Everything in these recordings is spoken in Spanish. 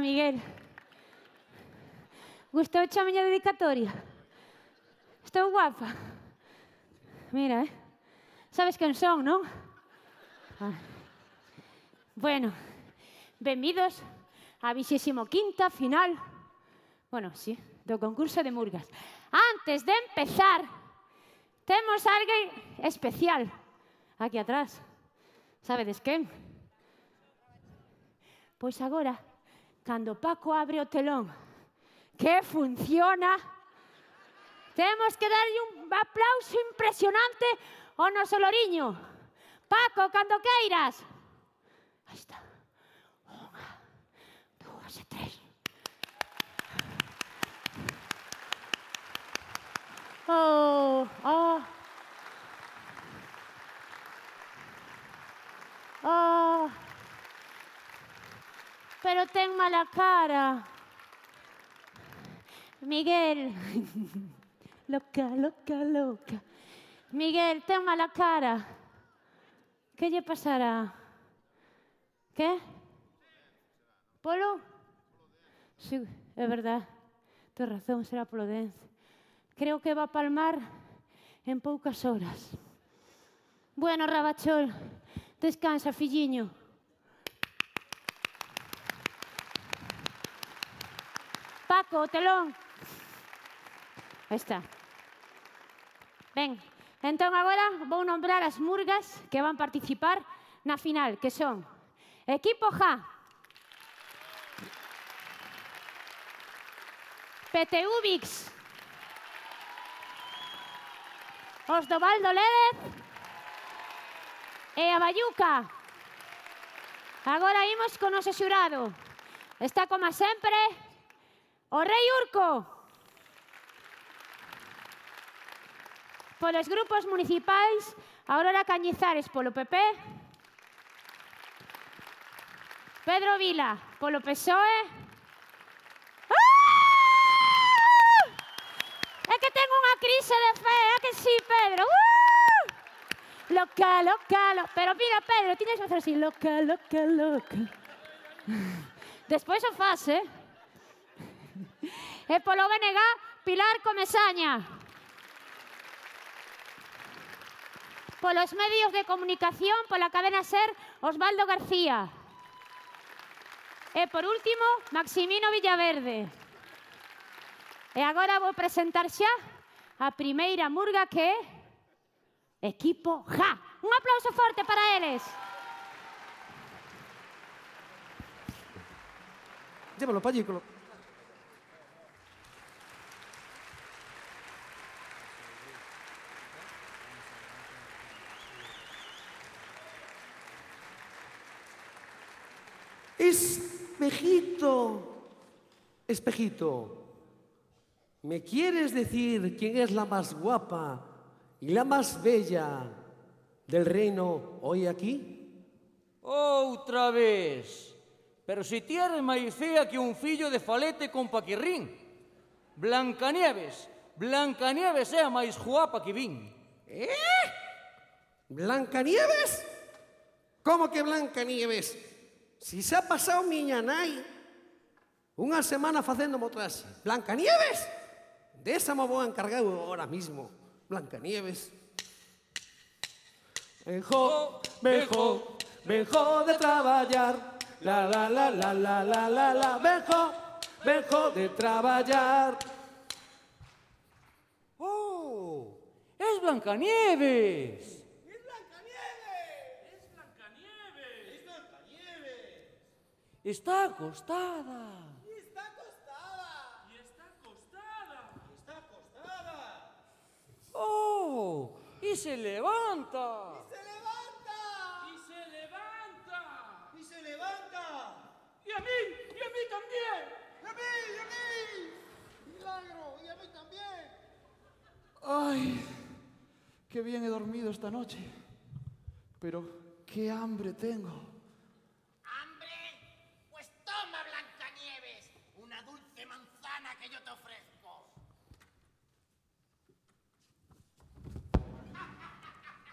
Miguel. Gustouche a miña dedicatoria? Estou guapa? Mira, eh? Sabes quen son, non? Ah. Bueno, benvidos á 25ª final bueno, sí, do concurso de Murgas. Antes de empezar, temos alguén especial aquí atrás. Sabedes quen? Pois agora Cando Paco abre o telón, que funciona, temos que darlle un aplauso impresionante ao noso loriño. Paco, cando queiras. Aí está. Unha, dúas e tres. Oh, oh. Oh. Pero ten mala cara. Miguel. Loca, loca, loca. Miguel, ten mala cara. Que lle pasará? Que? Polo? Sí, é verdad. Tens razón, será polo. Creo que va a palmar en poucas horas. Bueno, Rabachol, descansa, filliño. Paco, o telón. Aí está. Ben, entón agora vou nombrar as murgas que van participar na final, que son Equipo Ja, PTUBIX, os do Baldo Lérez e a Bayuca. Agora imos con o noso xurado. Está como sempre O Rei Urco. Polos grupos municipais, Aurora Cañizares polo PP. Pedro Vila polo PSOE. ¡Ah! É que ten unha crise de fe, é que sí, Pedro. ¡Uh! Loca, loca, loca. Pero mira, Pedro, tiñes que facer así. Loca, loca, loca. Despois o faz, eh? E polo BNG, Pilar Comesaña. Polos medios de comunicación, pola cadena SER, Osvaldo García. E por último, Maximino Villaverde. E agora vou presentar xa a primeira murga que é Equipo Ja. Un aplauso forte para eles. Llévalo, pallículo. Espejito, espejito, ¿me quieres decir quién es la más guapa y la más bella del reino hoy aquí? Outra vez. Pero si ti eres máis fea que un fillo de falete con paquirrín. Blancanieves. Blancanieves é a máis guapa que vin. ¿Blancanieves? ¿Cómo que Blancanieves? Si se ha pasado miña nai unha semana facendo motrase. Blancanieves? Desa mo vou encargar agora mismo. Blancanieves. Enjó, venjó, venjó de traballar. La, la, la, la, la, la, la, la. Venjó, venjó de traballar. Oh, es Blancanieves. Está acostada. Está acostada. Y está acostada. Está acostada. Oh, y se levanta. Se levanta. Y se levanta. Y se levanta. Y a mí, y a mí también. Y a mí, y a mí. Milagro, y a mí también. Ay, qué bien he dormido esta noche. Pero qué hambre tengo.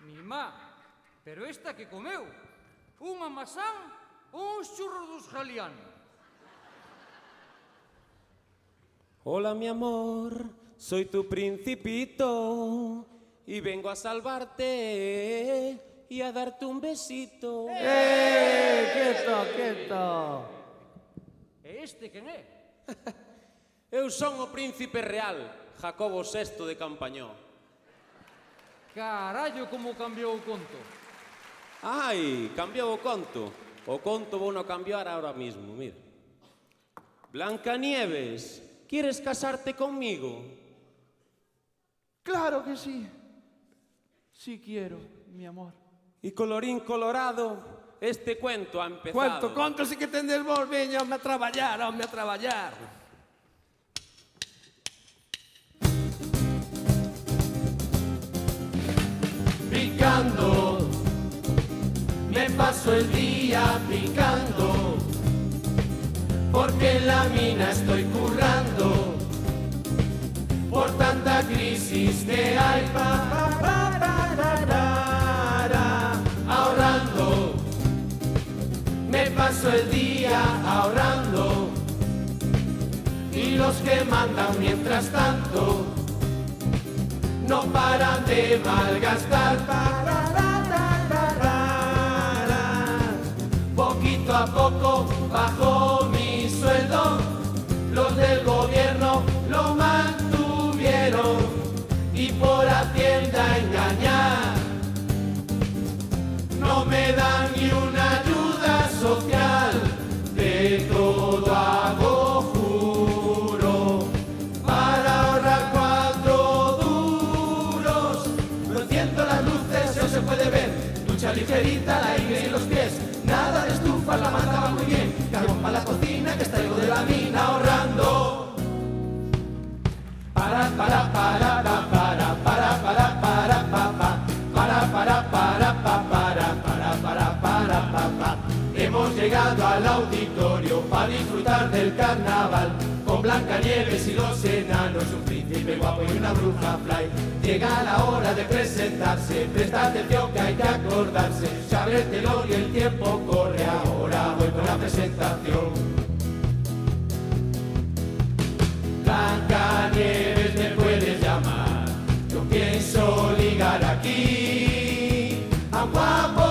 mi má, pero esta que comeu, unha masán ou uns churros dos galianos. Hola, mi amor, soy tu principito y vengo a salvarte y a darte un besito. ¡Eh! Quieto, quieto. E este quen é? Eu son o príncipe real, Jacobo VI de Campañón. Carallo, como cambiou o conto. Ai, cambiou o conto. O conto vou no cambiar ahora mismo, mira. Blancanieves, ¿quieres casarte conmigo? Claro que sí. Sí quiero, mi amor. Y colorín colorado, este cuento ha empezado. Cuento, conto si que tendes vos, veña, a traballar, home a traballar. Me paso el día picando. Porque en la mina estoy currando. Por tanta crisis que hay. Pa, pa, pa, ra, ra, ra, ra. ahorrando. Me paso el día ahorrando. Y los que mandan mientras tanto no paran de malgastar. Poquito a poco bajó al auditorio para disfrutar del carnaval con Blancanieves y los enanos, un príncipe guapo y una bruja fly. Llega la hora de presentarse, presta atención que hay que acordarse. Se abre el telón y el tiempo corre, ahora voy con la presentación. Blancanieves me puedes llamar, yo pienso ligar aquí a guapo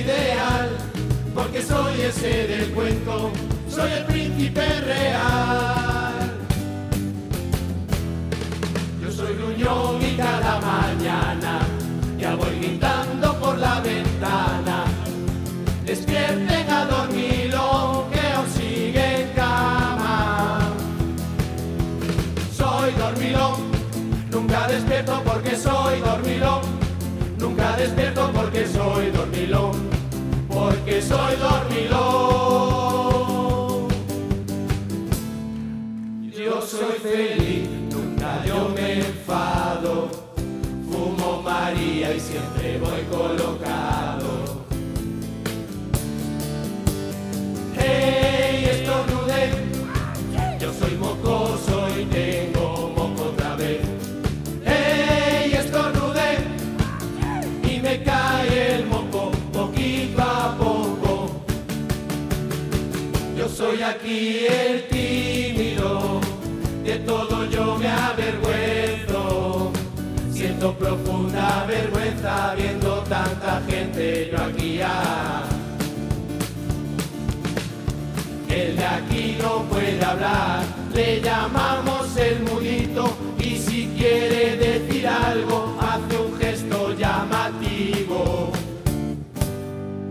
ideal. Porque soy ese del cuento, soy el príncipe real. Yo soy gruñón y cada mañana ya voy gritando por la ventana. Despierten a dormilón que aún sigue en cama. Soy dormilón, nunca despierto porque soy dormilón. Despierto porque soy dormilón, porque soy dormilón. Yo soy feliz, nunca yo me enfado. Fumo María y siempre voy colocado. Hey, estornudé. Yo soy mocoso y tengo soy aquí el tímido, de todo yo me avergüenzo. Siento profunda vergüenza viendo tanta gente yo aquí. El de aquí no puede hablar, le llamamos el mudito y si quiere decir algo hace un gesto llamativo.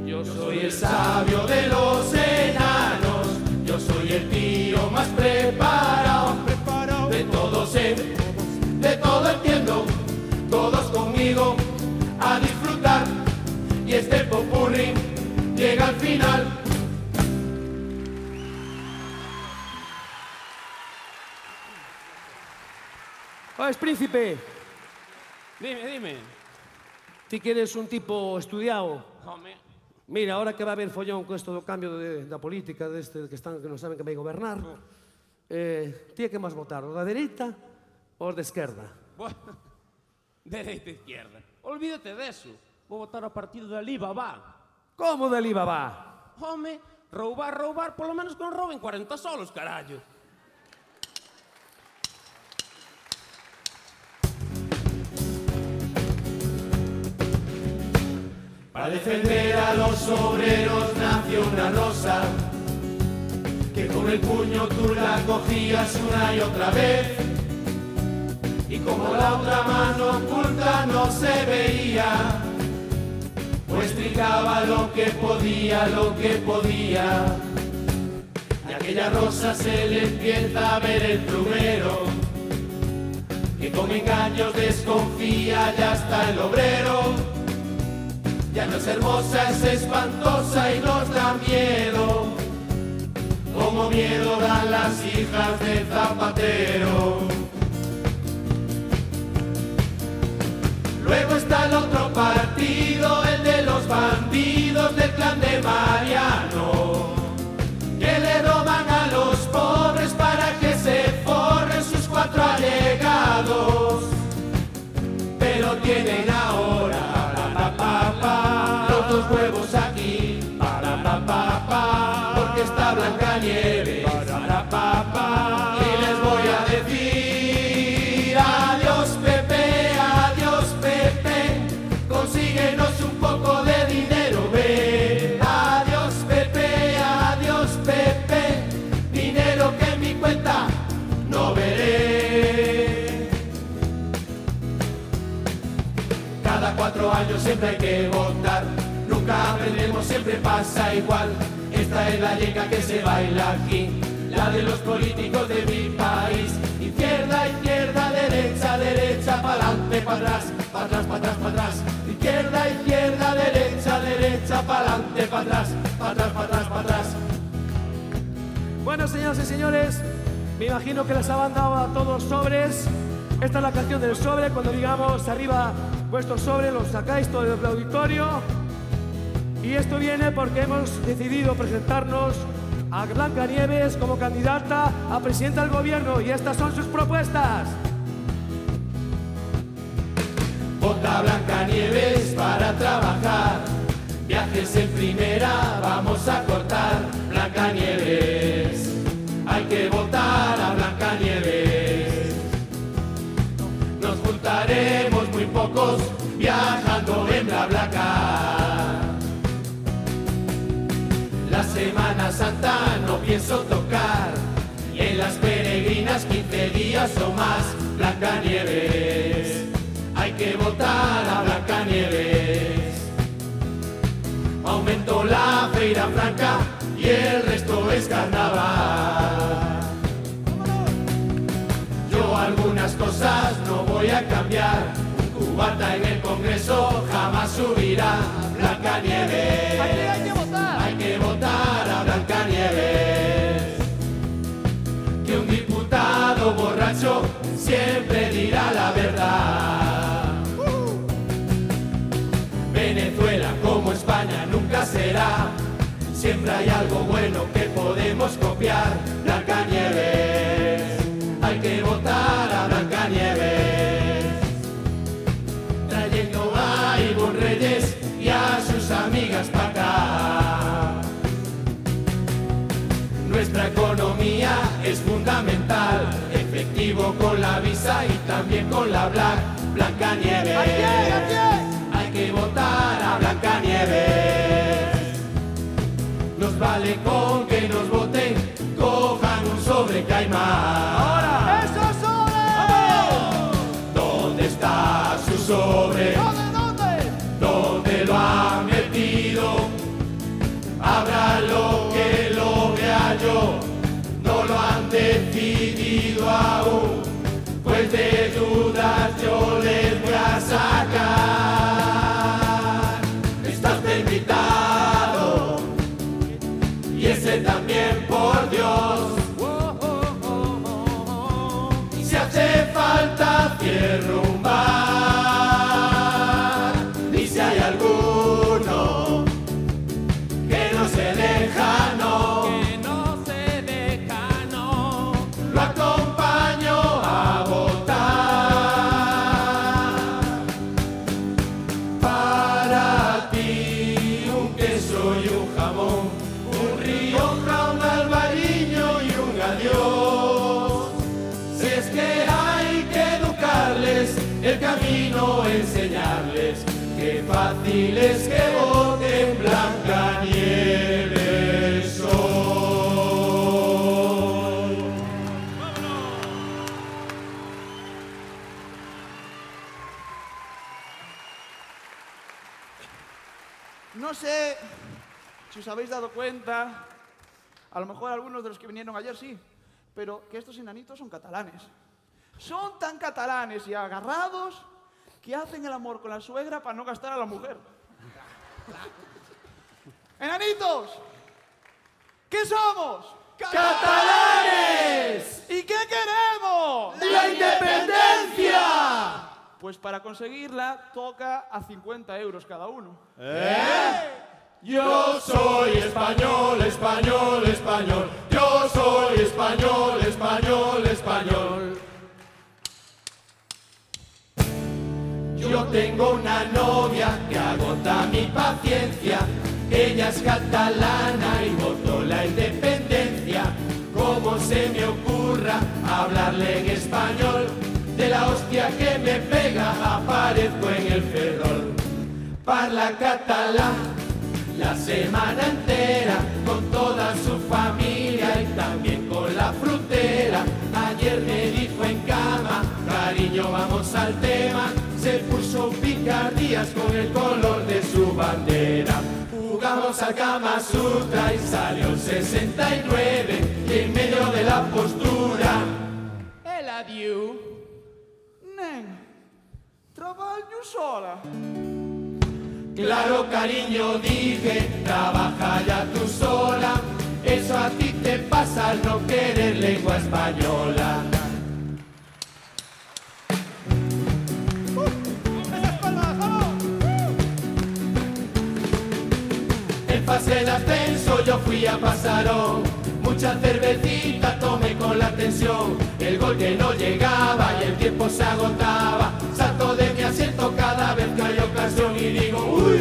Yo soy el sabio de los enanos, soy el tío más preparado, de todo sé, de todo entiendo, todos conmigo a disfrutar y este popurrí llega al final. Oes, príncipe, Dime, dime. ti que eres un tipo estudiado. Mira, ahora que va a haber follón con esto do cambio de, da política deste que están que non saben que vai gobernar, eh, ti é que máis votar, o da dereita ou de esquerda? bueno, dereita e izquierda. Olvídate deso. Vou votar ao partido da Alibaba. Como de Alibaba? Home, roubar, roubar, polo menos que non rouben 40 solos, carallo. Para defender a los obreros nació una rosa, que con el puño tú la cogías una y otra vez. Y como la otra mano oculta no se veía, pues tricaba lo que podía, lo que podía. Y aquella rosa se le empieza a ver el plumero, que con engaños desconfía ya está el obrero. Ya no es hermosa, es espantosa y nos da miedo. Como miedo dan las hijas de Zapatero. Luego está Para pa, pa, y les voy a decir adiós Pepe, adiós Pepe, consíguenos un poco de dinero, ve. Adiós Pepe, adiós Pepe, dinero que en mi cuenta no veré. Cada cuatro años siempre hay que votar. Nunca aprendemos, siempre pasa igual. Esta es la llega que se baila aquí, la de los políticos de mi país. Izquierda, izquierda, derecha, derecha, pa'lante, para atrás, para atrás, para atrás, para atrás. Izquierda, izquierda, derecha, derecha, pa'lante, para atrás, para atrás, para atrás, para atrás. Bueno, señoras y señores, me imagino que les han dado a todos sobres. Esta es la canción del sobre. Cuando digamos arriba vuestro sobre, lo sacáis todo del auditorio. Y esto viene porque hemos decidido presentarnos a Blanca Nieves como candidata a presidenta del gobierno y estas son sus propuestas. Vota Blanca Nieves para trabajar, viajes en primera vamos a cortar. Blanca Nieves, hay que votar a Blanca Nieves. Nos juntaremos muy pocos viajando en la Blanca. Semana Santa no pienso tocar. Y en las peregrinas 15 días o más, Blancanieves. Hay que votar a Blancanieves. Aumento la feira franca y el resto es carnaval. Yo algunas cosas no voy a cambiar. Cubata en el Congreso jamás subirá. Blancanieves. Blancanieves. Que un diputado borracho siempre dirá la verdad. Venezuela como España nunca será. Siempre hay algo bueno que podemos copiar. Blancanieves. Hay que votar a Blancanieves. Trayendo a Ivonne Reyes y a sus amigas para acá. Con la visa y también con la Black, Blancanieves. Hay que votar a Blancanieves. Nos vale con que nos voten, cojan un sobre que hay más. ¡Ahora! ¡Eso sobre! ¿Dónde está su sobre? ¿Dónde, dónde? ¿Dónde lo ha metido? Habrá lo que lo vea yo, no lo han decidido aún, pues si os habéis dado cuenta, a lo mejor algunos de los que vinieron ayer sí, pero que estos enanitos son catalanes. Son tan catalanes y agarrados que hacen el amor con la suegra para no gastar a la mujer. ¡Enanitos! ¿Qué somos? ¡Catalanes! ¿Y qué queremos? ¡La independencia! Pues para conseguirla toca a 50 euros cada uno. Yo soy español, español, español. Yo soy español, español, español. Yo tengo una novia que agota mi paciencia. Ella es catalana y votó la independencia. ¿Cómo se me ocurra hablarle en español? De la hostia que me pega aparezco en el ferrol. Parla catalán la semana entera con toda su familia y también con la frutera. Ayer me dijo en cama, cariño, vamos al tema. Se puso picardías con el color de su bandera. Jugamos al Kama Sutra y salió el 69 y en medio de la postura. El adiós. Nen, traballo sola. Claro, cariño, dije, trabaja ya tú sola. Eso a ti te pasa al no querer lengua española. En fase de ascenso yo fui a Pasarón. Mucha cervecita tomé con la tensión. El gol que no llegaba y el tiempo se agotaba. Asiento cada vez que hay ocasión y digo, uy.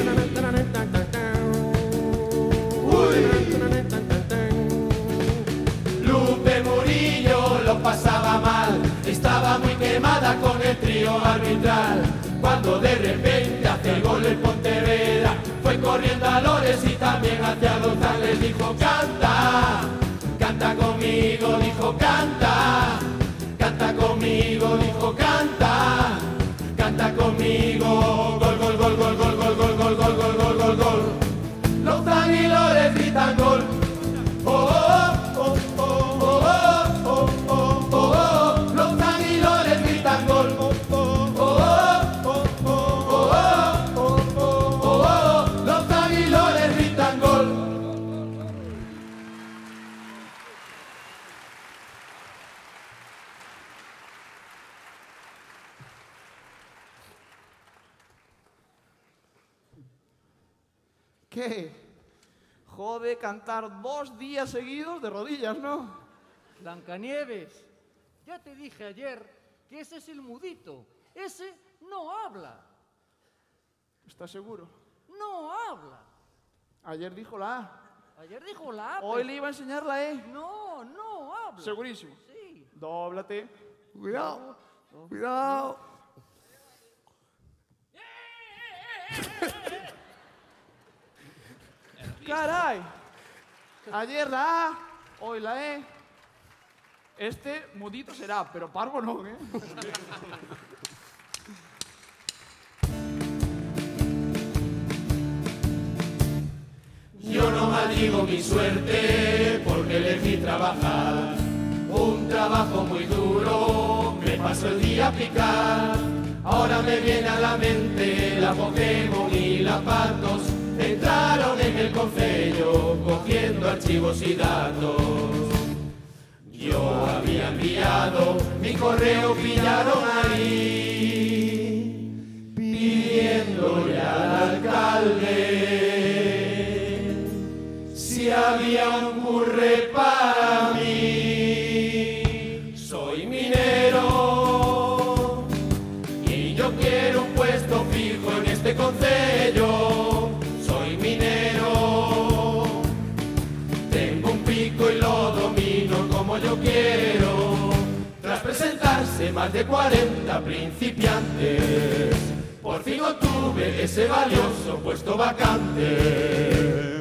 Lupe Murillo lo pasaba mal, estaba muy quemada con el trío arbitral. Cuando de repente hace el gol el Ponte corriendo a Lores y también hacia Lozán les dijo canta, canta conmigo, dijo canta me. Jode cantar dos días seguidos de rodillas, ¿no? Blancanieves, ya te dije ayer que ese es el mudito. Ese no habla. ¿Estás seguro? No habla. Ayer dijo la A. Ayer dijo la A, Hoy pero- le iba a enseñar la E. No, no habla. Segurísimo. Sí. Dóblate. Cuidado, cuidado. ¡Caray! Ayer la A, hoy la E. Este mudito será, pero parvo no, ¿eh? Yo no maldigo mi suerte porque elegí trabajar. Un trabajo muy duro, me paso el día a picar. Ahora me viene a la mente la Pokémon y la Patos. Entraron en el concello cogiendo archivos y datos. Yo había enviado mi correo, pillaron ahí, pidiéndole al alcalde si había un curre para mí. Presentarse más de 40 principiantes, por fin obtuve ese valioso puesto vacante.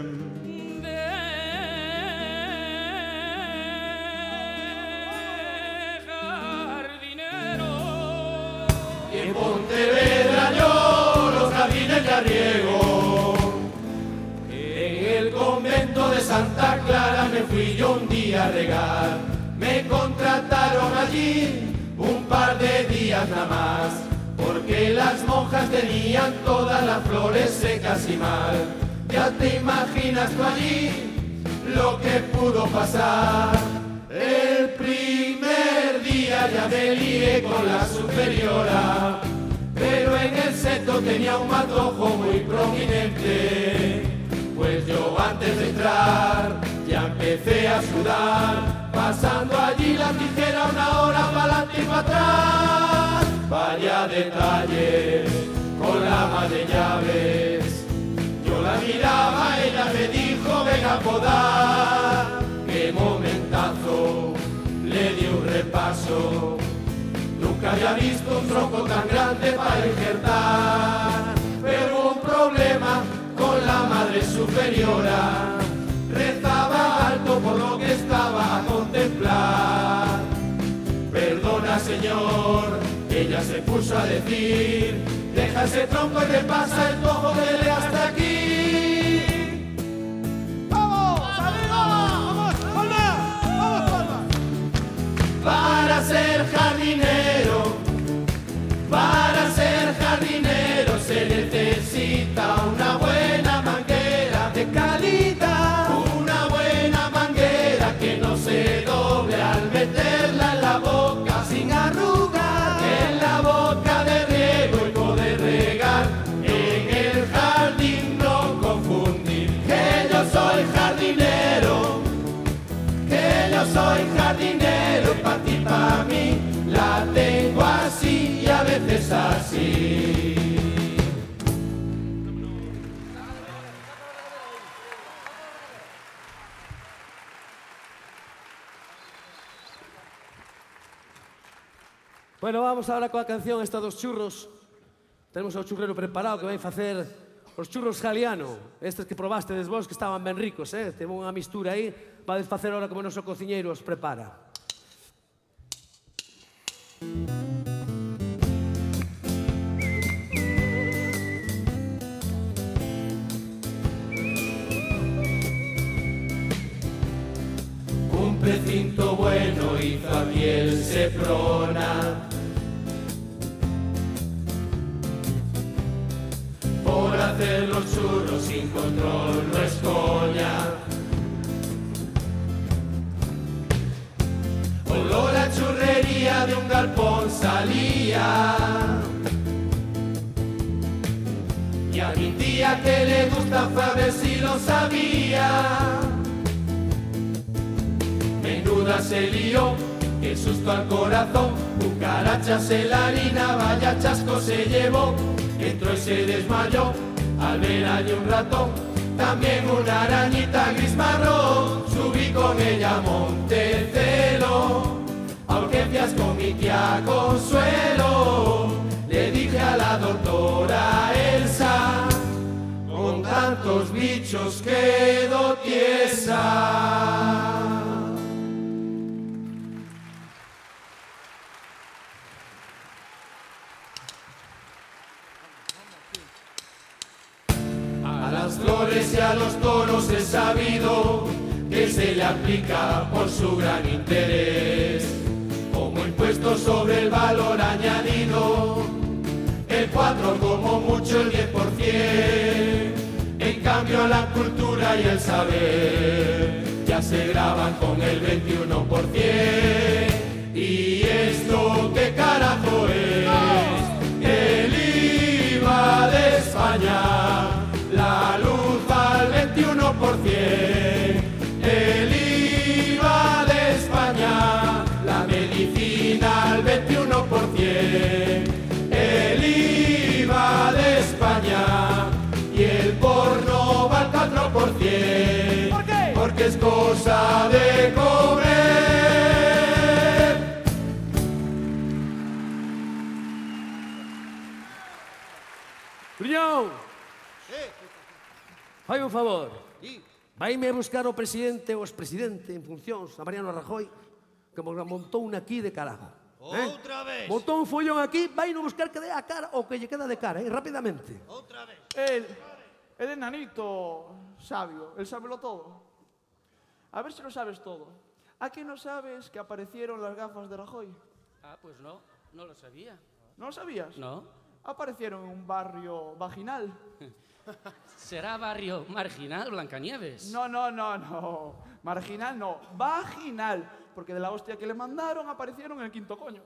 En Pontevedra yo los jardines ya riego. En el convento de Santa Clara me fui yo un día a regar. Me contrataron allí par de días nada más. Porque las monjas tenían todas las flores secas y mal. Ya te imaginas tú allí lo que pudo pasar. El primer día ya me lié con la superiora, pero en el seto tenía un matojo muy prominente. Pues yo antes de entrar ya empecé a sudar, pasando allí la tijera una hora para adelante y para atrás. Vaya detalles con la ama de llaves. Yo la miraba, ella me dijo, venga a podar. Qué momentazo, le di un repaso. Nunca había visto un tronco tan grande para injertar. Pero un problema con la madre superiora. Rezaba alto por lo que estaba señor, ella se puso a decir, deja ese tronco y repasa el tojo de hasta aquí. ¡Vamos! ¡Vamos! ¡Palma! ¡Vamos, Palma! Para ser jardinero, para es así. Bueno, vamos agora coa canción esta dos churros. Tenemos ao churrero preparado que vai facer os churros jaliano. Estes que probaste des vos que estaban ben ricos, eh? Teve unha mistura aí. Vai facer ahora como o noso cociñeiro os prepara. Música precinto bueno a piel se prona. Por hacer los churros sin control no es coña. Olor a churrería de un galpón salía. Y a mi tía que le gusta fue a ver si lo sabía. Menuda se lió, qué susto al corazón, cucarachas en la harina, vaya chasco se llevó, entró y se desmayó, al ver allí un ratón, también una arañita gris marrón, subí con ella a Montecelo, a urgencias con mi tía Consuelo, le dije a la doctora Elsa, con tantos bichos quedo tiesa. Las flores y a los toros he sabido que se le aplica por su gran interés. Como impuesto sobre el valor añadido, el 4 como mucho el 10%. En cambio a la cultura y el saber ya se graban con el 21%. ¿Y esto qué carajo es? El IVA de España, El IVA de España, la medicina al 21%. El IVA de España y el porno va al 4%. ¿Por qué? Porque es cosa de comer. Gruñón! Fai un favor. Vaime a buscar o presidente, ou presidente en funcións, a Mariano Rajoy, que mo montou un aquí de carajo. Eh? Outra vez. Montou un follón aquí, vai no buscar que dé a cara o que lle queda de cara, eh? rapidamente. Outra vez. El, el enanito sabio, el sábelo todo. A ver se si lo sabes todo. ¿A qué no sabes que aparecieron las gafas de Rajoy? Ah, pues no, no lo sabía. ¿No lo sabías? No. Aparecieron en un barrio vaginal. ¿Será barrio marginal, Blancanieves? No, no, no, no. Marginal no. Vaginal. Porque de la hostia que le mandaron aparecieron en el quinto coño.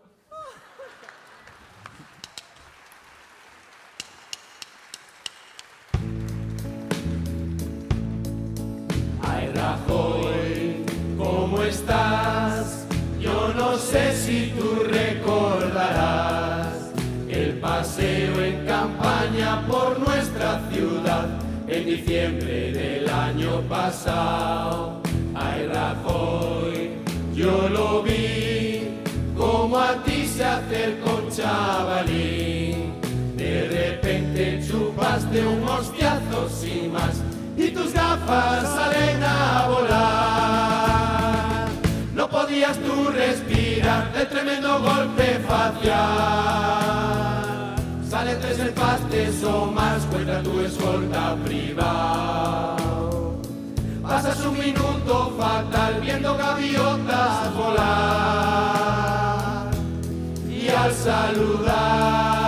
Diciembre del año pasado. Ay, Rajoy, yo lo vi como a ti se acercó un chavalín. De repente chupaste un hostiazo sin más y tus gafas salen a volar. No podías tú respirar del tremendo golpe facial. Sale tres empastes o más, cuenta tu escolta privado. Pasas un minuto fatal viendo gaviotas volar. Y al saludar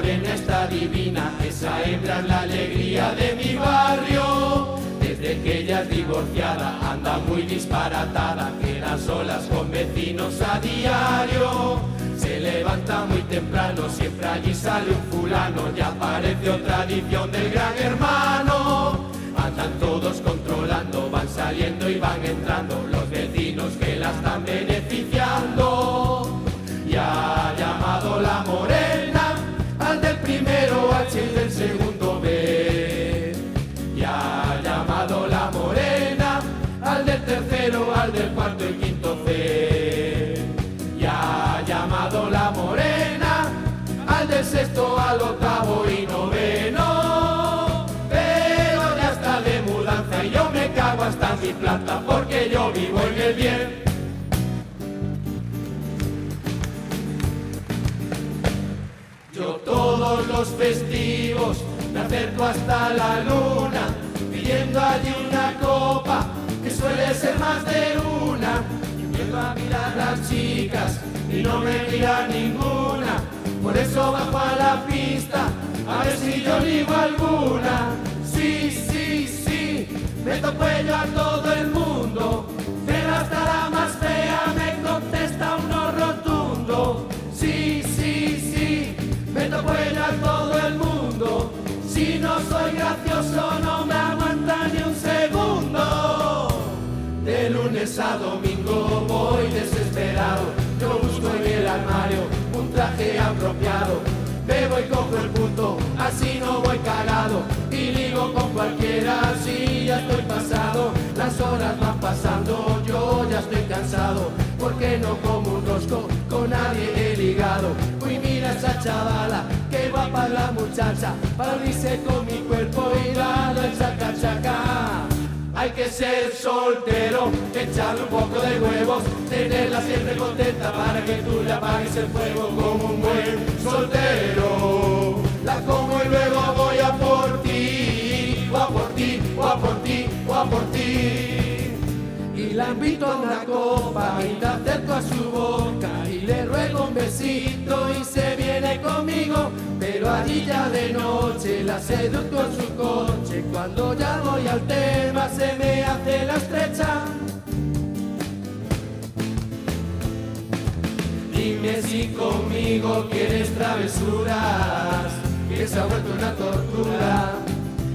morena, está divina, esa hembra es la alegría de mi barrio. Desde que ella es divorciada, anda muy disparatada, queda solas con vecinos a diario. Se levanta muy temprano, siempre allí sale un fulano, ya aparece otra edición del gran hermano. Andan todos controlando, van saliendo y van entrando los vecinos que la están beneficiando. Acerco hasta la luna, pidiendo allí una copa, que suele ser más de una. Y empiezo a mirar las chicas y no me mira ninguna, por eso bajo a la pista, a ver si yo ligo alguna. Sí, sí, sí, meto cuello a todo el mundo, pero hasta la más fea me contesta uno rotundo. Sí, sí, sí, meto cuello a todo soy gracioso no me aguanta ni un segundo. De lunes a domingo voy desesperado. Yo busco en el armario un traje apropiado. Bebo y cojo el punto, así no voy cagado. Y ligo con cualquiera, así ya estoy pasado. Las horas van pasando, yo ya estoy cansado. Porque no como un rosco, con nadie he ligado. Uy, mira esa chavala, que guapa la muchacha. Para unirse con mi cuerpo y dado el chaca. Hay que ser soltero, echarle un poco de huevos, tenerla siempre contenta para que tú le apagues el fuego como un buen soltero. La como y luego voy a por ti, o a por ti, o a por ti, a por ti. Y la invito a una copa y la acerco a su boca y le ruego un besito y se viene conmigo. Pero allí ya de noche la seduzco en su coche. Cuando ya voy al tema se me hace la estrecha. Dime si conmigo quieres travesuras, que se ha vuelto una tortura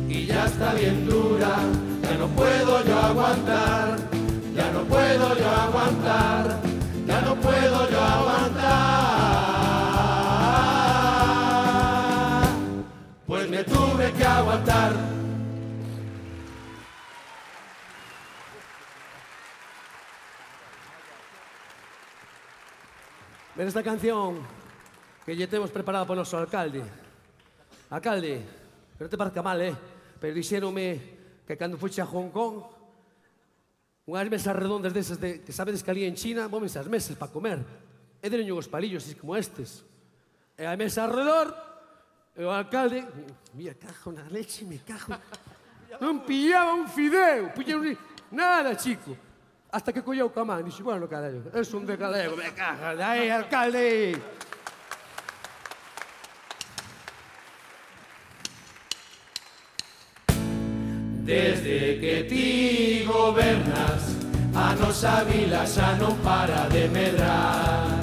y ya está bien dura. Ya no puedo yo aguantar, ya no puedo yo aguantar, ya no puedo yo aguantar. Pues me tuve que aguantar. Ven esta canción que lle temos preparada para o noso alcalde. Alcalde, pero te parca mal, eh? Pero dixéronme que cando fuxe a Hong Kong unhas mesas redondas desas de, que sabedes que ali en China moven esas mesas para comer. E dereño os palillos así como estes. E a mesa alrededor e o alcalde, mira, cajo na leche, me cajo. Non pillaba un fideo, pillaba un... Nada, chico. Hasta que colleu ca man, dixo, bueno, carallo, es un de galego, me caja, aí, alcalde! Desde que ti gobernas, a nosa vila xa non para de medrar.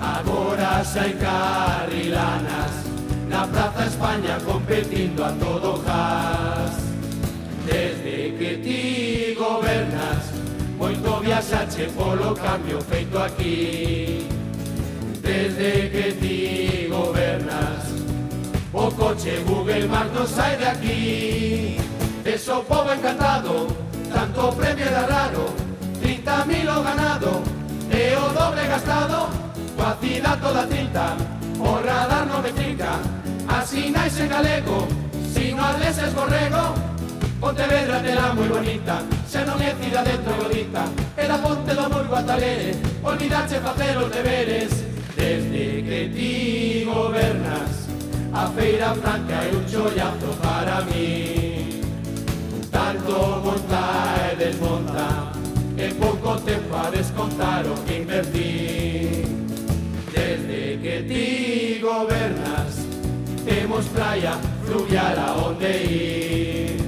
Agora xa hai carrilanas, na Praza España competindo a todo gas. Desde que ti gobernas, moito viaxache polo cambio feito aquí. Desde que ti gobernas O coche Google Maps non sai de aquí. Tes povo encantado Tanto premio era raro 30.000 o ganado E o doble gastado Coa cidade toda tinta O radar non me trinca. Asinais en galego Si no es borrego Pontevedra tela moi bonita Xa non é cidade troglodita E da ponte do Murgo a Talere Olvidache facer os deberes. Desde que ti gobernas A feira franca é un chollazo para mí. Tanto monta e desmonta En pouco tempo a descontar o que invertí Desde que ti gobernas Temos praia fluvial a onde ir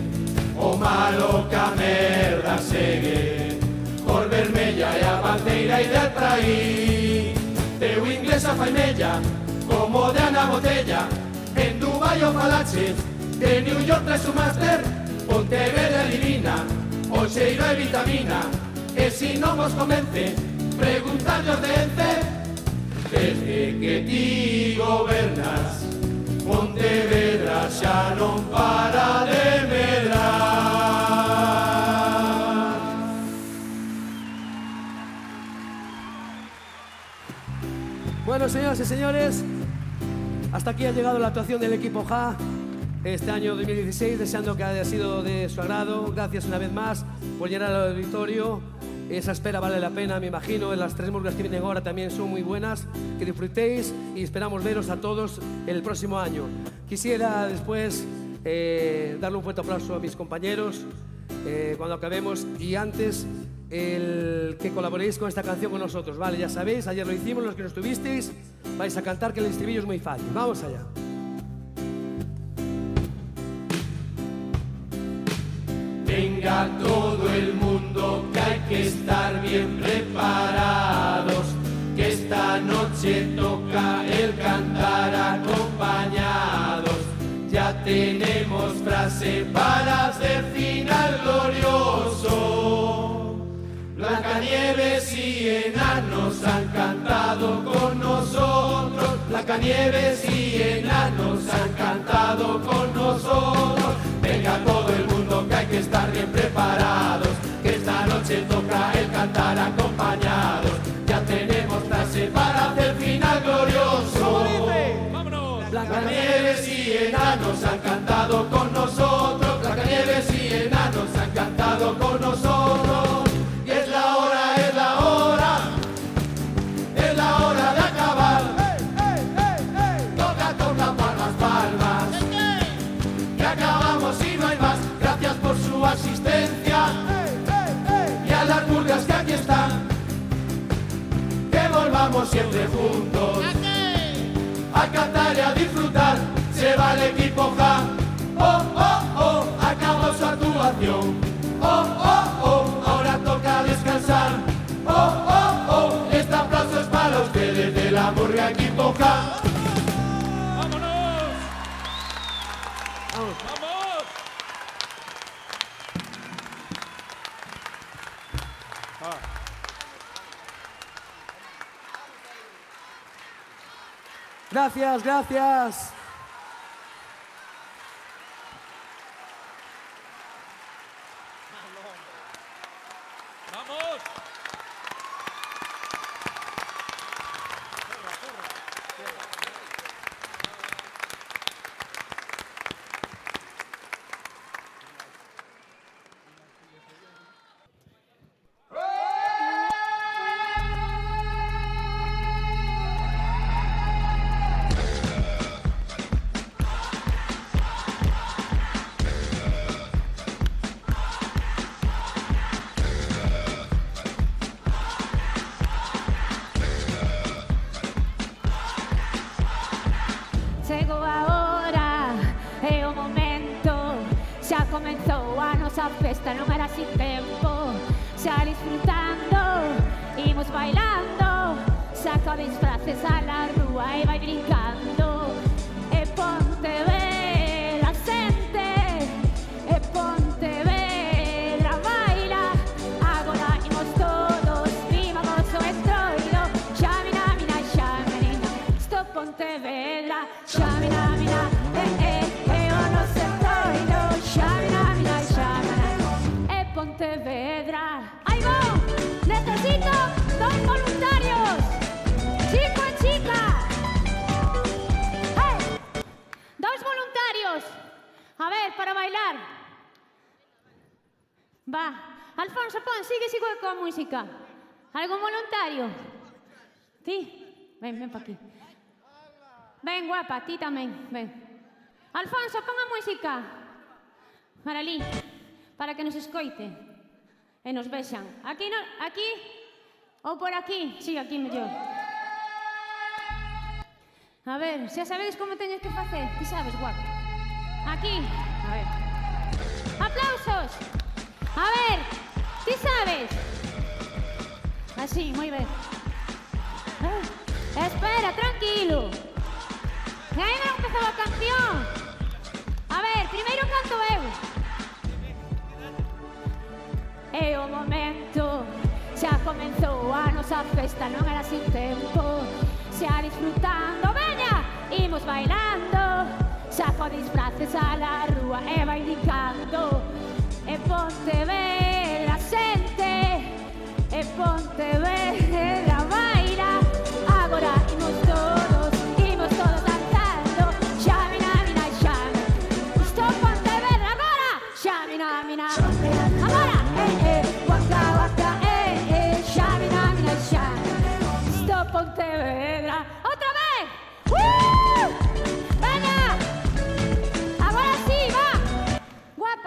O malo que a merda segue Cor vermella e a bandeira e de traí. Teu inglés a faimella Como de Ana Botella. En Dubai o falache De New York tras su máster. Pontevedra divina O xeiro e vitamina. E si non vos convence Preguntarlle os de Ence. Desde que ti gobernas Pontevedra xa non para de medrar. Bueno, señoras y señores, hasta aquí ha llegado la actuación del equipo JA este año 2016, deseando que haya sido de su agrado. Gracias una vez más por llenar el auditorio. Esa espera vale la pena, me imagino. Las tres murgas que vienen ahora también son muy buenas. Que disfrutéis y esperamos veros a todos el próximo año. Quisiera después eh, darle un fuerte aplauso a mis compañeros eh, cuando acabemos y antes el que colaboréis con esta canción con nosotros, ¿vale? Ya sabéis, ayer lo hicimos, los que no estuvisteis, vais a cantar que el estribillo es muy fácil. Vamos allá. Venga todo el mundo que hay que estar bien preparados, que esta noche toca el cantar acompañados. Ya tenemos frase para hacer final glorioso. Blancanieves y enanos han cantado con nosotros. Blancanieves y enanos han cantado con nosotros. Venga todo el que hay que estar bien preparados. Que esta noche toca el cantar acompañados. Ya tenemos frase para hacer final glorioso. Blancanieves y enanos han cantado con nosotros. Blancanieves y enanos han cantado con nosotros. Volvamos siempre juntos a cantar y a disfrutar. Se va el equipo Ja. Oh, oh, oh, acabó su actuación. Oh, oh, oh, ahora toca descansar. Oh, oh, oh, este aplauso es para ustedes de la murga equipo Ja. Gracias, gracias. ven para aquí. Ven, guapa, ti tamén, ven. Alfonso, pon a música. Maralí, para que nos escoite e nos vexan. Aquí, no, aquí ou por aquí? Si, sí, aquí mellor. A ver, xa sabedes como teñes que facer. Ti sabes, guapa. Aquí. A ver. Aplausos. A ver, ti sabes. Así, moi ben. Ah. Espera, tranquilo. Que aí non empezou a canción. A ver, primeiro canto eu. É o momento xa comenzou a nosa festa, non era sin tempo. Xa disfrutando, veña, imos bailando. Saco disfraces a la rúa e vai indicando. E ponte ver a xente, e ponte ver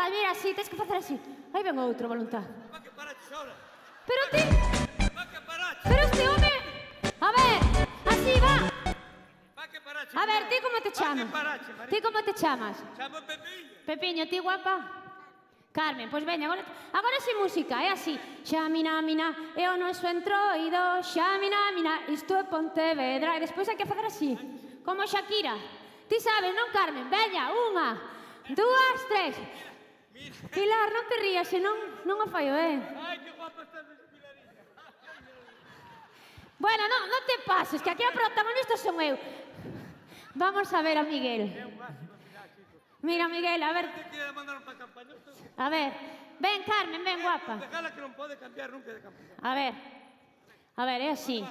Palmeira, así, tens que facer así. Aí ven outro, voluntad. Va que para xora. Pero ti... Va que Pero este home... A ver, así va. Va que para A ver, ti como te chamas? Ti como te chamas? Chamo Pepiño. Pepiño, ti guapa? Carmen, pois veña, agora, agora si música, é así. Xa, mina, mina, é o noso entroido, xa, mina, mina, isto é Pontevedra. E despois hai que facer así, como Shakira. Ti sabes, non, Carmen? Veña, unha, dúas, tres. Pilar, non te rías, senón non o fallo, eh? Ai, que estás de Bueno, non, non te pases, que aquí a protagonista son eu. Vamos a ver a Miguel. Mira, Miguel, a ver... A ver, ven, Carmen, ven, guapa. Que non pode cambiar nunca de campaña. A ver, a ver, é así.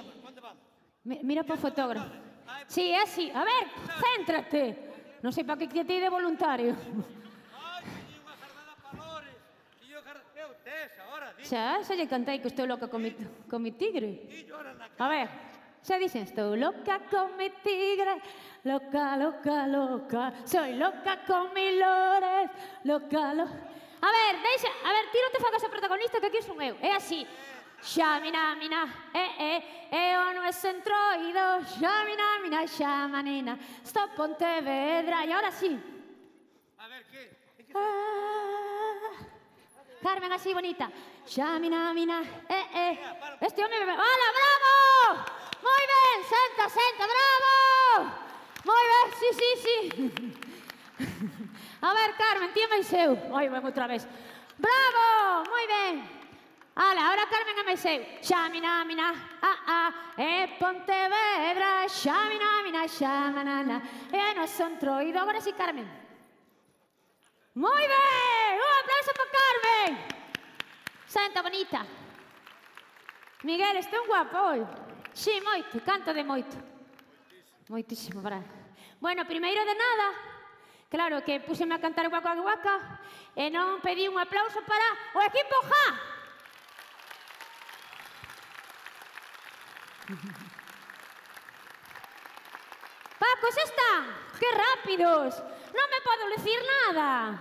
Mira para o fotógrafo. Ah, eh, sí, é así. A ver, céntrate. Non sei para que te de voluntario. Xa, xa lle cantei que estou loca con mi, con mi tigre. A ver, xa dixen, estou loca con mi tigre, loca, loca, loca, soy loca con mi lores, loca, loca. A ver, deixa, a ver, ti non te fagas a protagonista que aquí son eu, é así. Xa, mina, mina, eh, eh, eu no es entroido, xa, mina, mina, xa, manina, estou Pontevedra, e ahora sí. A ver, que? Ah, Carmen, así bonita. Xa, mina, mina, eh, eh. Este home... Me... Hola, bravo! Moi ben, senta, senta, bravo! Moi ben, sí, sí, sí. A ver, Carmen, ti máis eu. Oi, ben, outra vez. Bravo, moi ben. Ala, ahora Carmen é máis eu. Xa, mina, mina, ah, ah, e Pontevedra, xa, mina, mina, xa, manana, e no son troido. Agora sí, Carmen. Moi ben, un aplauso para Carmen. Santa bonita. Miguel, este un guapo hoy. Sí, moito, canta de moito. Moitísimo, para. Bueno, primeiro de nada, claro que puseme a cantar guaca guaca e non pedí un aplauso para o equipo Ja. Pacos están, que rápidos. Non me podo decir nada.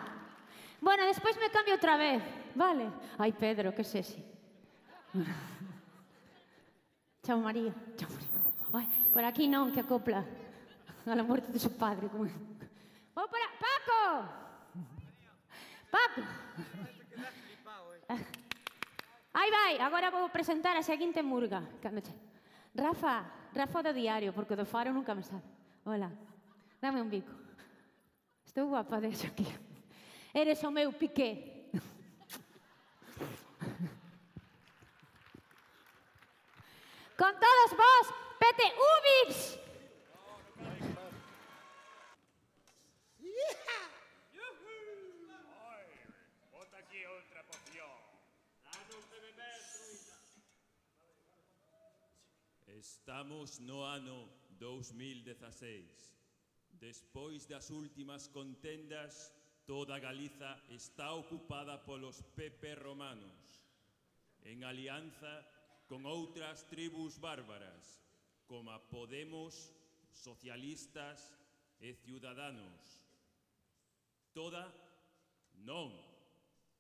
Bueno, despois me cambio outra vez vale. Ai, Pedro, que sexy. chao, María. Chao, María. Ai, por aquí non, que acopla. A la muerte do seu padre. Como... Vou para... Paco! Paco! Aí vai, agora vou presentar a seguinte murga. Rafa, Rafa do diario, porque do faro nunca me sabe. Hola, dame un bico. Estou guapa de aquí. Eres o meu piqué. Con todos vos, Pete Ubix. Estamos no ano 2016. Despois das últimas contendas, toda Galiza está ocupada polos Pepe romanos, en alianza con outras tribus bárbaras, como Podemos, socialistas e ciudadanos. Toda, non,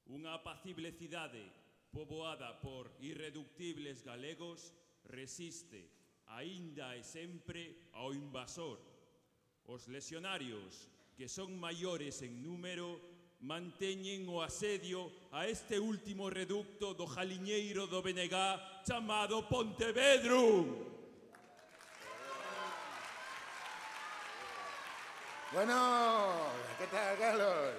unha apacible cidade poboada por irreductibles galegos resiste aínda e sempre ao invasor. Os lesionarios, que son maiores en número, manteñen o asedio a este último reducto do Jaliñeiro do Benegá chamado Pontevedro. Bueno, que tal, Carlos?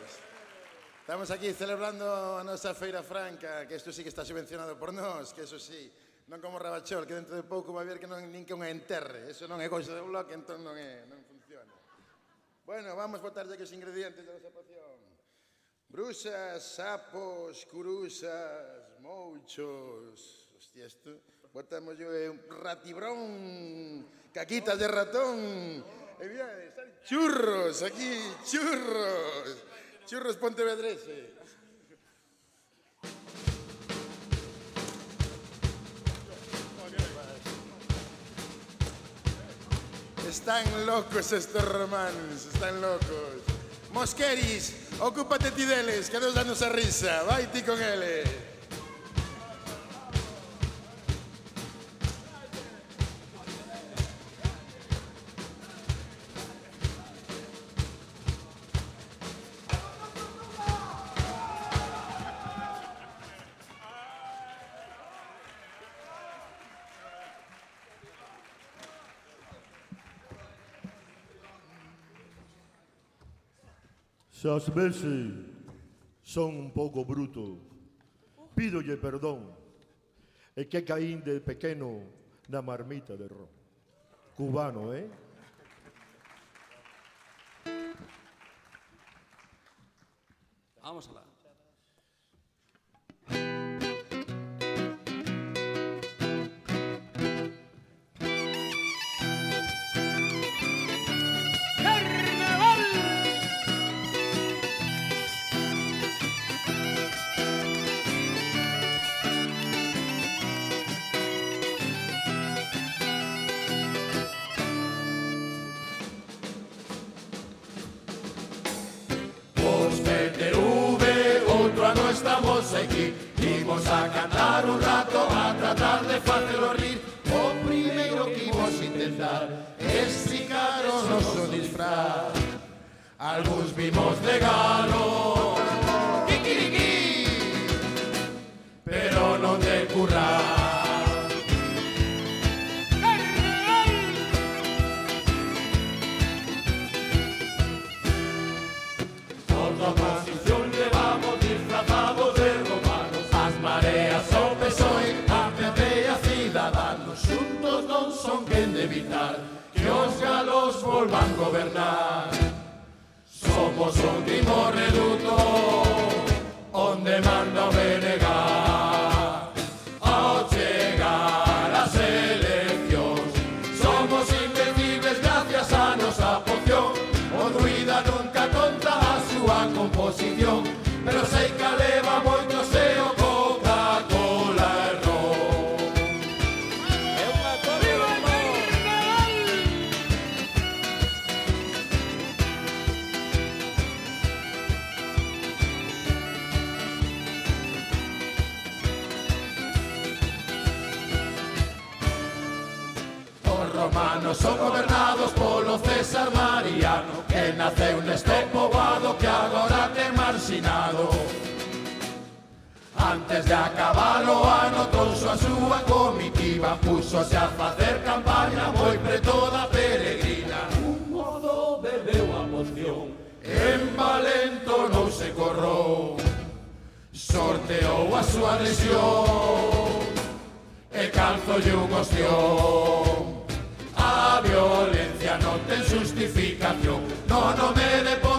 Estamos aquí celebrando a nosa Feira Franca, que isto sí que está subvencionado por nós, que eso sí, non como Rabachol, que dentro de pouco vai ver que non nin que unha enterre, eso non é cousa de bloque, entón non é, non funciona. Bueno, vamos botarlle que os ingredientes da nosa poción. Bruxas, sapos, curusas, mouchos, Hostia, esto. Botamos yo un ratibrón, caquitas de ratón. Eh, mira, churros, aquí, churros. Churros Pontevedreses. Están locos estos romanos, están locos. Mosqueris, ocúpate ti deles, que Deus danos a risa. Vai ti con eles. Se ás veces son un pouco bruto, pídolle perdón. É que caín de pequeno na marmita de ron. Cubano, eh? Vamos alá. Os aquí Imos a cantar un rato a tratar de facelo rir O primeiro que imos intentar Esticar o noso disfraz. Algúns vimos de galo Kikiriki Pero non de currar volvan gobernar. Somos un primo reduto onde manda naceu neste poboado que agora ten marxinado. Antes de acabar o ano trouxo a súa comitiva Puxose a facer campaña moi preto da peregrina. Un modo bebeu a moción En Valento non se corrou. Sorteou a súa lesión E calzo lle un ostión A violencia non ten justificación. No nome de Pontevedra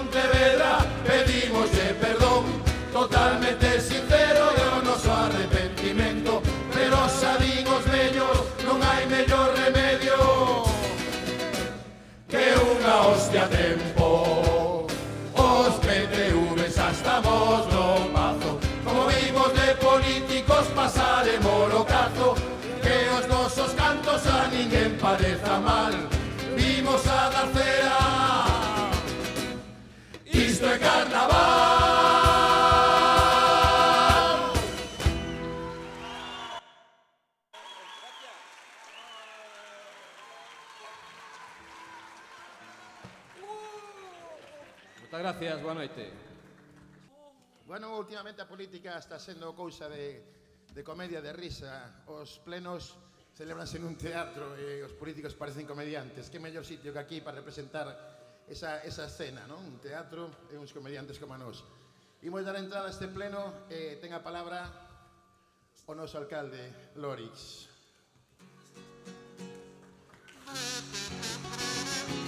mal Vimos a dar cera. Isto é carnaval. Moitas gracias, boa noite Bueno, últimamente a política está sendo cousa de, de comedia de risa. Os plenos celebranse nun teatro e os políticos parecen comediantes. Que mellor sitio que aquí para representar esa, esa escena, non? Un teatro e uns comediantes como a nós. Imos dar entrada a este pleno e ten a palabra o noso alcalde, Lorix. Lorix.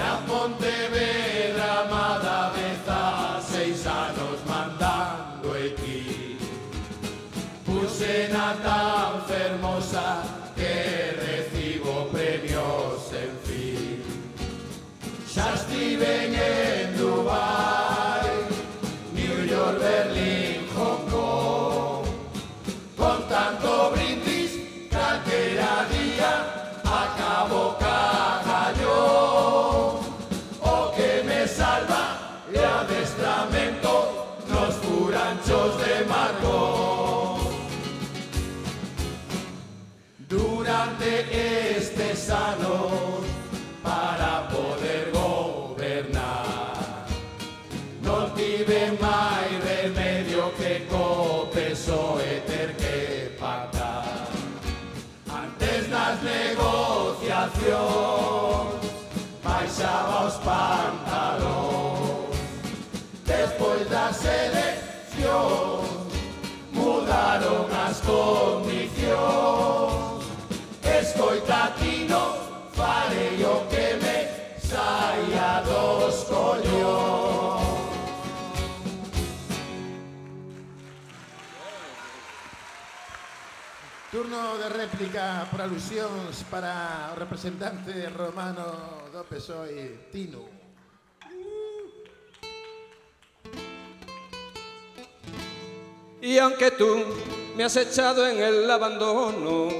Miña Pontevedra amada beza seis anos mandando aquí Pusena tan fermosa que recibo premios en fin. Xa estiven en Dubai, sanos para poder gobernar. No tive mai remedio que co PSOE ter que pactar. Antes nas negociacións baixaba os pantalóns. Despois das eleccións mudaron as condicións. Escoita aquí Turno de réplica por alusións para o representante romano do PSOE, Tino. Y aunque tú me has echado en el abandono,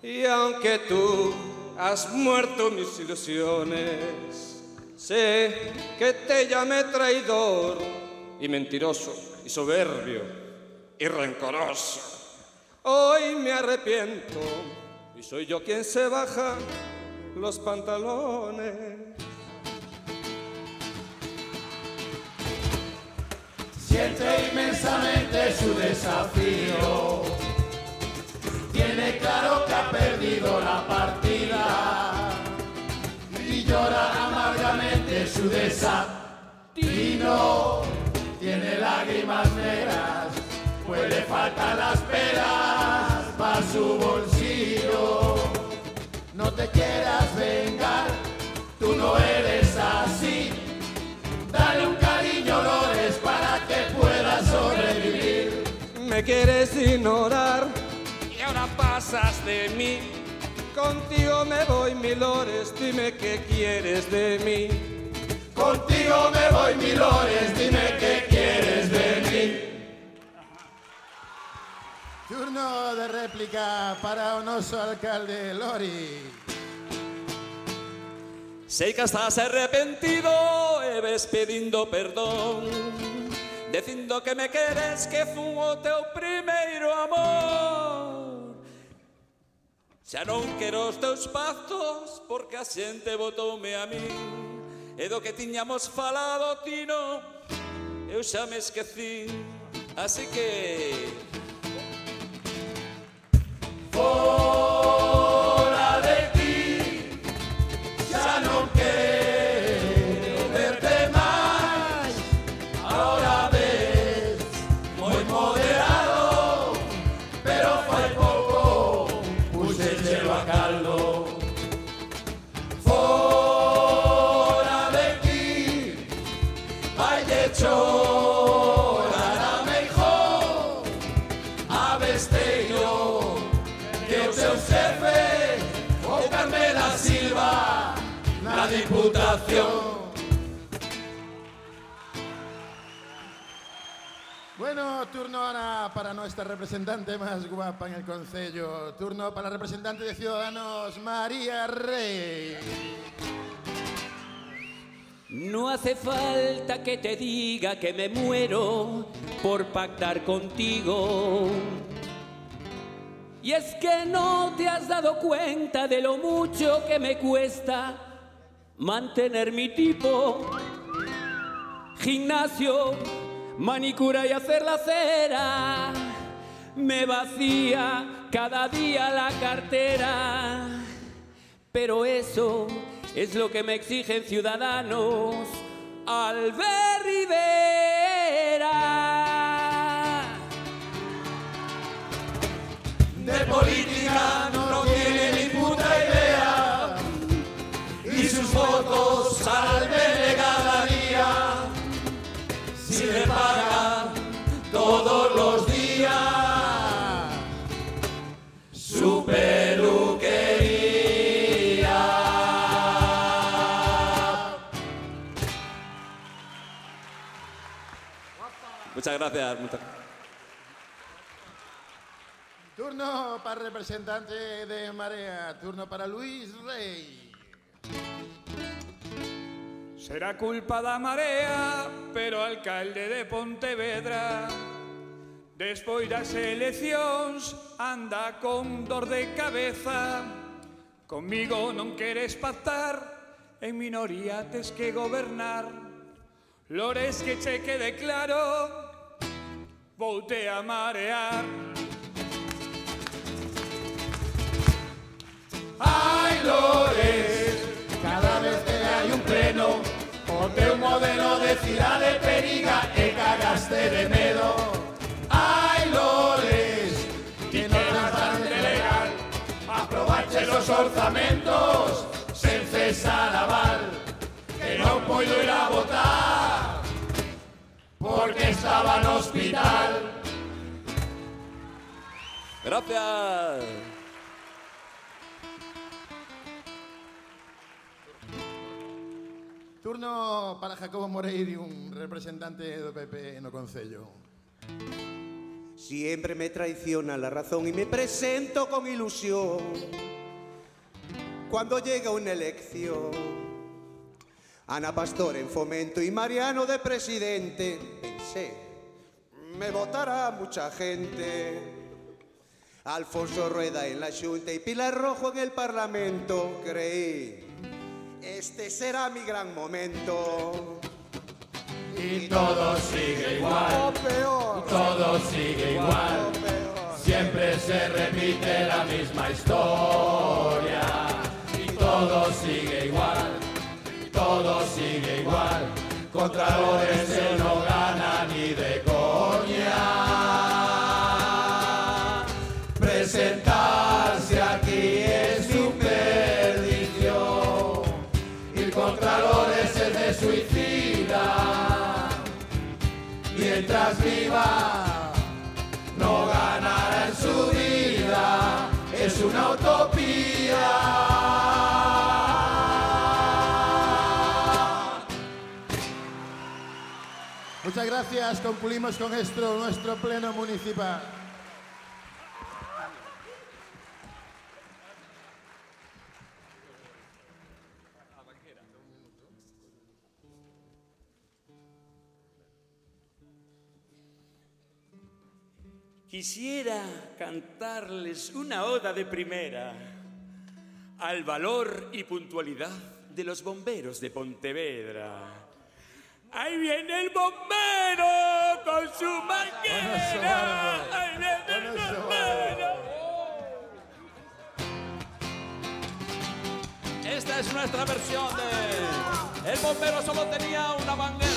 y aunque tú has muerto mis ilusiones, sé que te llamé traidor y mentiroso y soberbio y rencoroso. Hoy me arrepiento y soy yo quien se baja los pantalones. Siente inmensamente su desafío. Tiene claro que ha perdido la partida y llora amargamente su desatino. Tiene lágrimas negras, pues le faltan las peras para su bolsillo. No te quieras vengar, tú no eres así. Dale un cariño, Lores, para que pueda sobrevivir. Me quieres ignorar y ahora pasas de mí. Contigo me voy, Milores, dime qué quieres de mí. Contigo me voy, mi Lores, dime qué quieres de mí. Turno de réplica para o noso alcalde Lori. Sei que estás arrepentido e ves pedindo perdón Dicindo que me queres que fun o teu primeiro amor Xa non quero os teus pactos porque a xente votoume a min E do que tiñamos falado, Tino, eu xa me esquecí Así que Oh. Turno ahora para nuestra representante más guapa en el Concello. Turno para la representante de Ciudadanos, María Rey. No hace falta que te diga que me muero por pactar contigo. Y es que no te has dado cuenta de lo mucho que me cuesta mantener mi tipo. Gimnasio, manicura y hacer la cera. Me vacía cada día la cartera. Pero eso es lo que me exigen ciudadanos al ver Rivera. De política no tiene ni puta idea y sus votos al todos los días su peluquería. Muchas gracias. muchas- Turno para representante de Marea. Turno para Luis Rey. Será culpa da marea, pero alcalde de Pontevedra. Despois das eleccións anda con dor de cabeza. Comigo non queres pactar, en minoría tes que gobernar. Lores que che quede claro, voute a marear. Ai, Lores, cada vez que hai un pleno O teu modelo de cidade periga e cagaste de medo Ai, Lores, que é bastante legal Aprobache los orzamentos sen cesar aval Que non poido ir a votar Porque estaba no hospital. Gracias. Turno para Jacobo Moreiri, un representante do PP no Concello. Siempre me traiciona la razón y me presento con ilusión. Cuando llega una elección, Ana Pastor en fomento y Mariano de presidente, pensé, me votará mucha gente. Alfonso Rueda en la Junta y Pilar Rojo en el Parlamento, creí, este será mi gran momento. Y todo sigue igual. Todo sigue igual. Siempre se repite la misma historia. Y todo sigue igual. Todo sigue igual. Contralores se no gana ni de Muchas gracias. Concluimos con esto nuestro pleno municipal. Quisiera cantarles una oda de primera al valor y puntualidad de los bomberos de Pontevedra. Ahí viene el bombero con su manguera. Ahí viene el bombero. Esta es nuestra versión de El bombero solo tenía una manguera.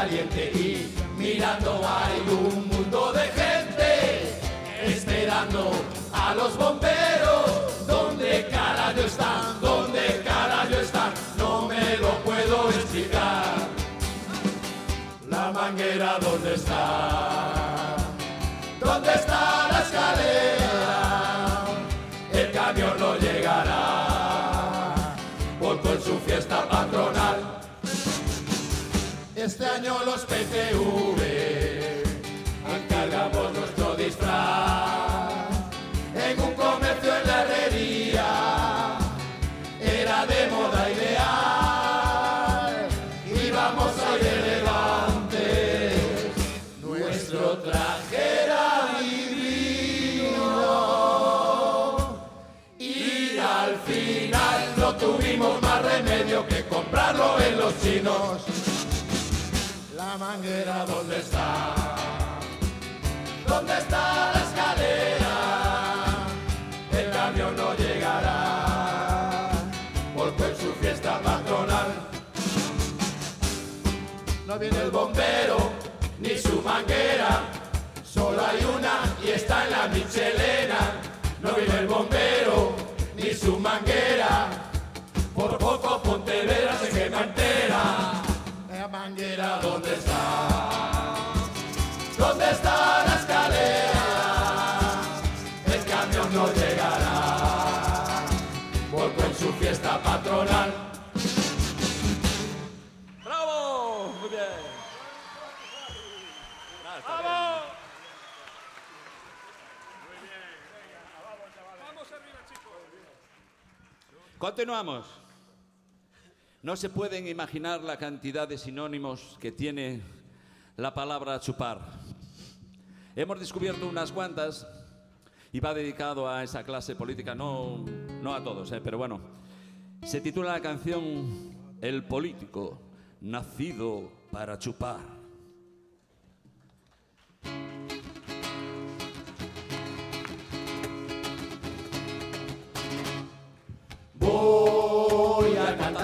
Caliente y mirando hay un mundo de gente esperando a los bomberos. Donde carajo están donde carajo están no me lo puedo explicar. La manguera dónde está dónde está Este año los PTV encargamos nuestro disfraz día era de moda ideal. Íbamos a ir elegantes, nuestro traje era divino. Y al final no tuvimos más remedio que comprarlo en los chinos. Manguera, ¿dónde está? ¿Dónde está la escalera? El camión no llegará, porque en su fiesta patronal no viene el bombero ni su manguera, solo hay una y está en la Michelena. No viene el bombero ni su manguera, por poco Pontevedra se quema entera. ¿Dónde está? ¿Dónde está la escalera? El camión no llegará, porque en su fiesta patronal. ¡Bravo! Muy bien. ¡Vamos! Continuamos. No se pueden imaginar la cantidad de sinónimos que tiene la palabra chupar. Hemos descubierto unas cuantas y va dedicado a esa clase política, no, no a todos, eh, pero bueno. Se titula la canción El político, nacido para chupar.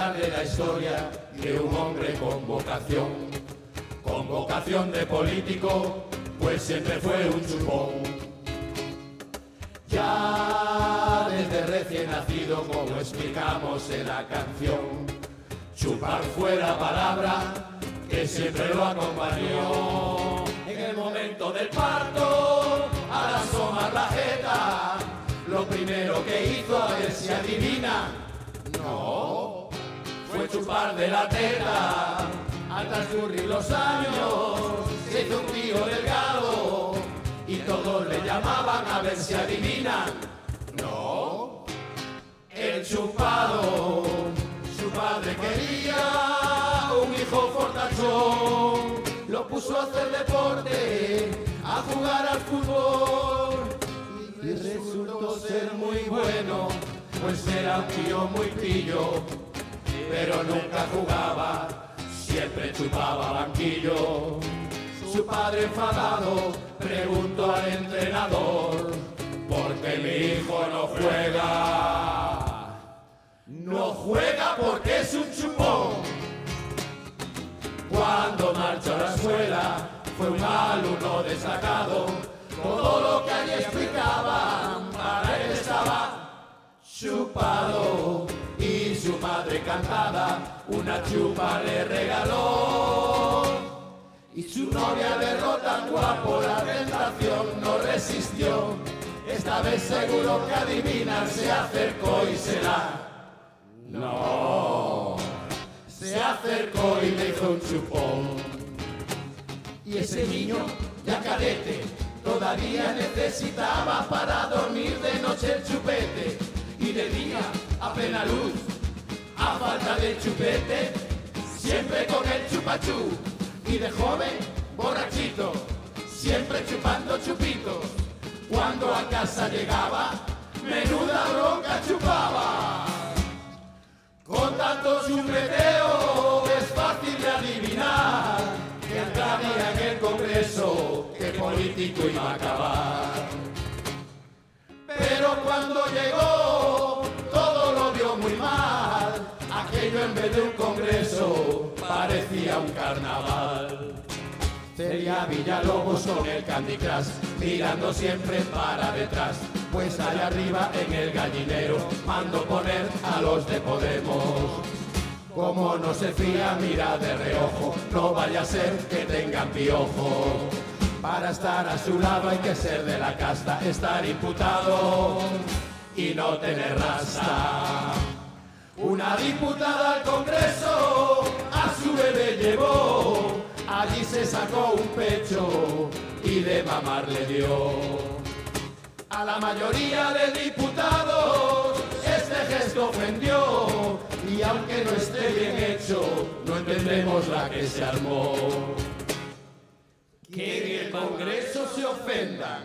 Cantarle la historia de un hombre con vocación, con vocación de político, pues siempre fue un chupón. Ya desde recién nacido, como explicamos en la canción, chupar fue la palabra que siempre lo acompañó. En el momento del parto, al asomar la jeta, lo primero que hizo a ver si adivina, no, chupar de la teta. Al transcurrir los años, se hizo un tío delgado y todos le llamaban a ver si adivinan, no, el chupado. Su padre quería un hijo fortachón, lo puso a hacer deporte, a jugar al fútbol y resultó ser muy bueno, pues era un tío muy pillo, pero nunca jugaba, siempre chupaba banquillo. Su padre enfadado preguntó al entrenador, ¿por qué mi hijo no juega? No juega porque es un chupón. Cuando marchó a la escuela fue un alumno destacado, todo lo que allí explicaban para él estaba chupado su madre cantada una chupa le regaló. Y su novia de tan guapo la tentación no resistió. Esta vez seguro que adivinan se acercó y se la no. Se acercó y le hizo un chupón. Y ese niño ya cadete todavía necesitaba para dormir de noche el chupete. Y de día a plena luz a falta de chupete siempre con el chupachú. Y de joven borrachito siempre chupando chupitos. Cuando a casa llegaba menuda bronca chupaba. Con tanto chupeteo es fácil de adivinar que entraría en el Congreso que político iba a acabar. Pero cuando llegó en vez de un Congreso parecía un carnaval. Celia Villalobos con el Candy Crush, mirando siempre para detrás, pues allá arriba en el gallinero mando poner a los de Podemos. Como no se fía, mira de reojo, no vaya a ser que tengan piojo. Para estar a su lado hay que ser de la casta, estar imputado y no tener raza. Una diputada al Congreso a su bebé llevó, allí se sacó un pecho y de mamar le dio. A la mayoría de diputados este gesto ofendió y aunque no esté bien hecho, no entendemos la que se armó. Que en el Congreso se ofendan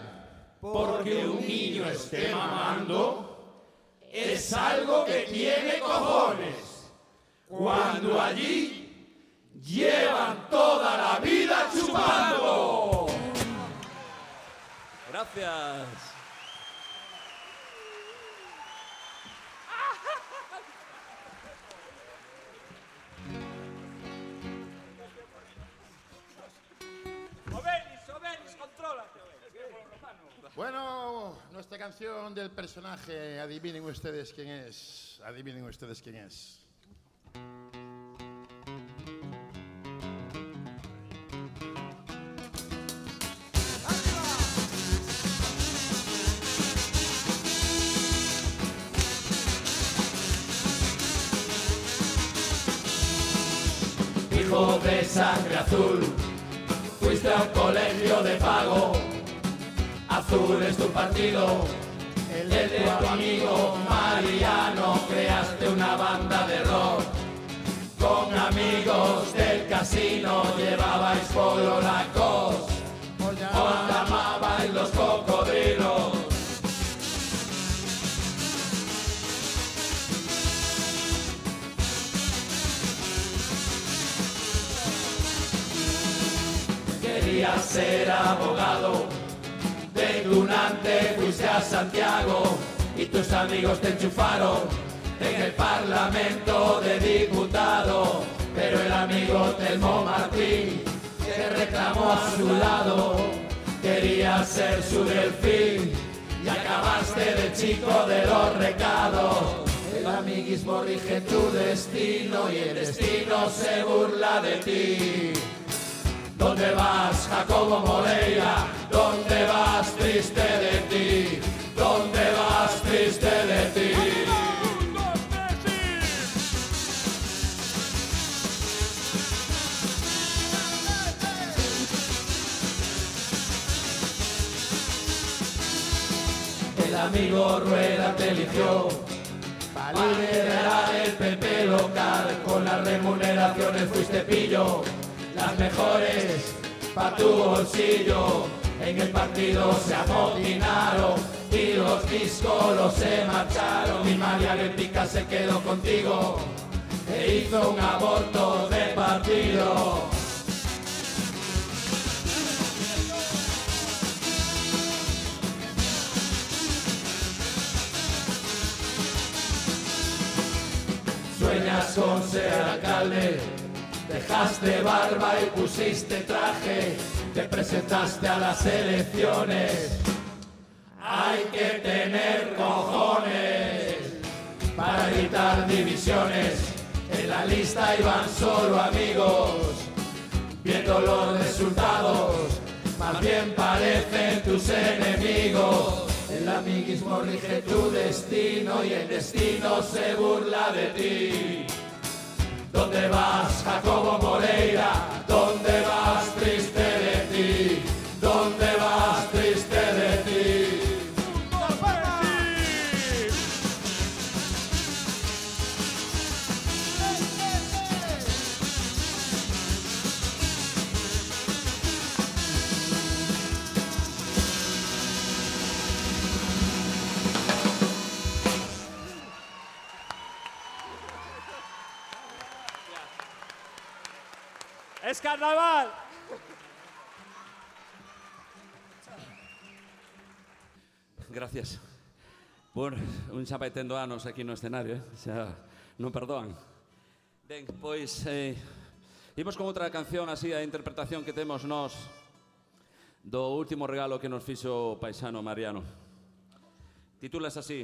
porque un niño esté mamando es algo que tiene cojones. Cuando allí llevan toda la vida chupando. Gracias. Canción del personaje, adivinen ustedes quién es. Adivinen ustedes quién es. Hijo de sangre azul, fuiste a un colegio de pago. Azul es tu partido, el de tu amigo Mariano. Creaste una banda de rock con amigos del casino. Llevabais polo Lacoste, os llamabais los cocodrilos. Querías ser abogado, de fuiste a Santiago y tus amigos te enchufaron en el Parlamento de Diputado. Pero el amigo Telmo Martín te reclamó a su lado, quería ser su delfín y acabaste de chico de los recados. El amiguismo rige tu destino y el destino se burla de ti. ¿Dónde vas, Jacobo Moreira? ¿Dónde vas, triste de ti? ¿Dónde vas, triste de ti? El amigo Rueda te eligió para liderar el PP local. Con las remuneraciones fuiste pillo, las mejores pa' tu bolsillo. En el partido se amotinaron y los discos se marcharon. Y María Lepica se quedó contigo e hizo un aborto de partido. Sueñas con ser alcalde, dejaste barba y pusiste traje, te presentaste a las elecciones. Hay que tener cojones para evitar divisiones. En la lista iban solo amigos, viendo los resultados, más bien parecen tus enemigos. El amiguismo rige tu destino y el destino se burla de ti. ¿Dónde vas, Jacobo Moreira? ¿Dónde vas, triste ¡Es carnaval! Gracias. Bueno, un xa vai tendo anos aquí no escenario, eh? xa non perdoan. Ben, pois, eh, imos con outra canción así, a interpretación que temos nós do último regalo que nos fixo o paisano Mariano. Titulas así,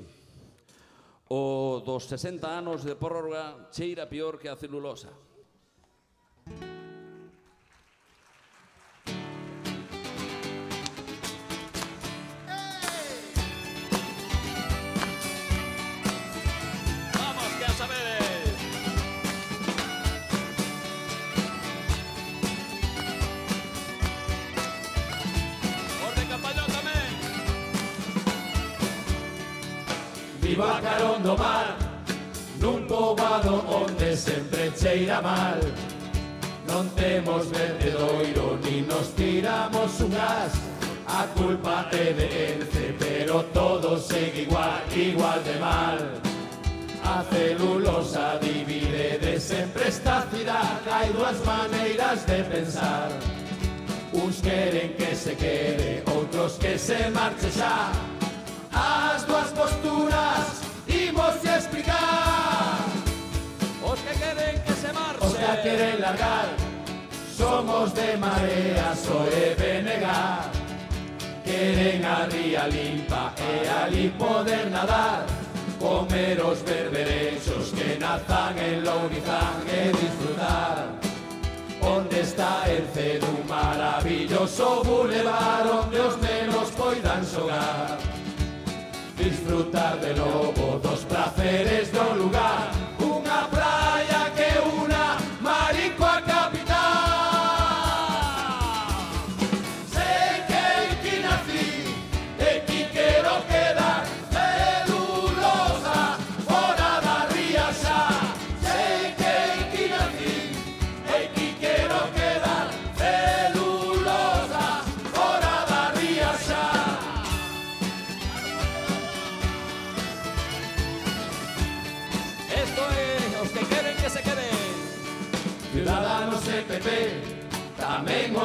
O dos 60 anos de prórroga cheira pior que a celulosa. viva carón do mar Nun poboado onde sempre cheira mal. Non temos vertedoiro ni nos tiramos ungas A culpa é de Ence, pero todo segue igual, igual de mal. A celulosa divide de sempre esta cidade Hai dúas maneiras de pensar. Uns queren que se quede, outros que se marche xa. As dúas posturas que queren largar. Somos de mareas o de BNG Queren a ría limpa e ali poder nadar. Comer os berberechos que nazan en Lourizán e disfrutar. Onde está el cedo un maravilloso bulevar Onde os nenos poidan xogar Disfrutar de novo dos placeres do lugar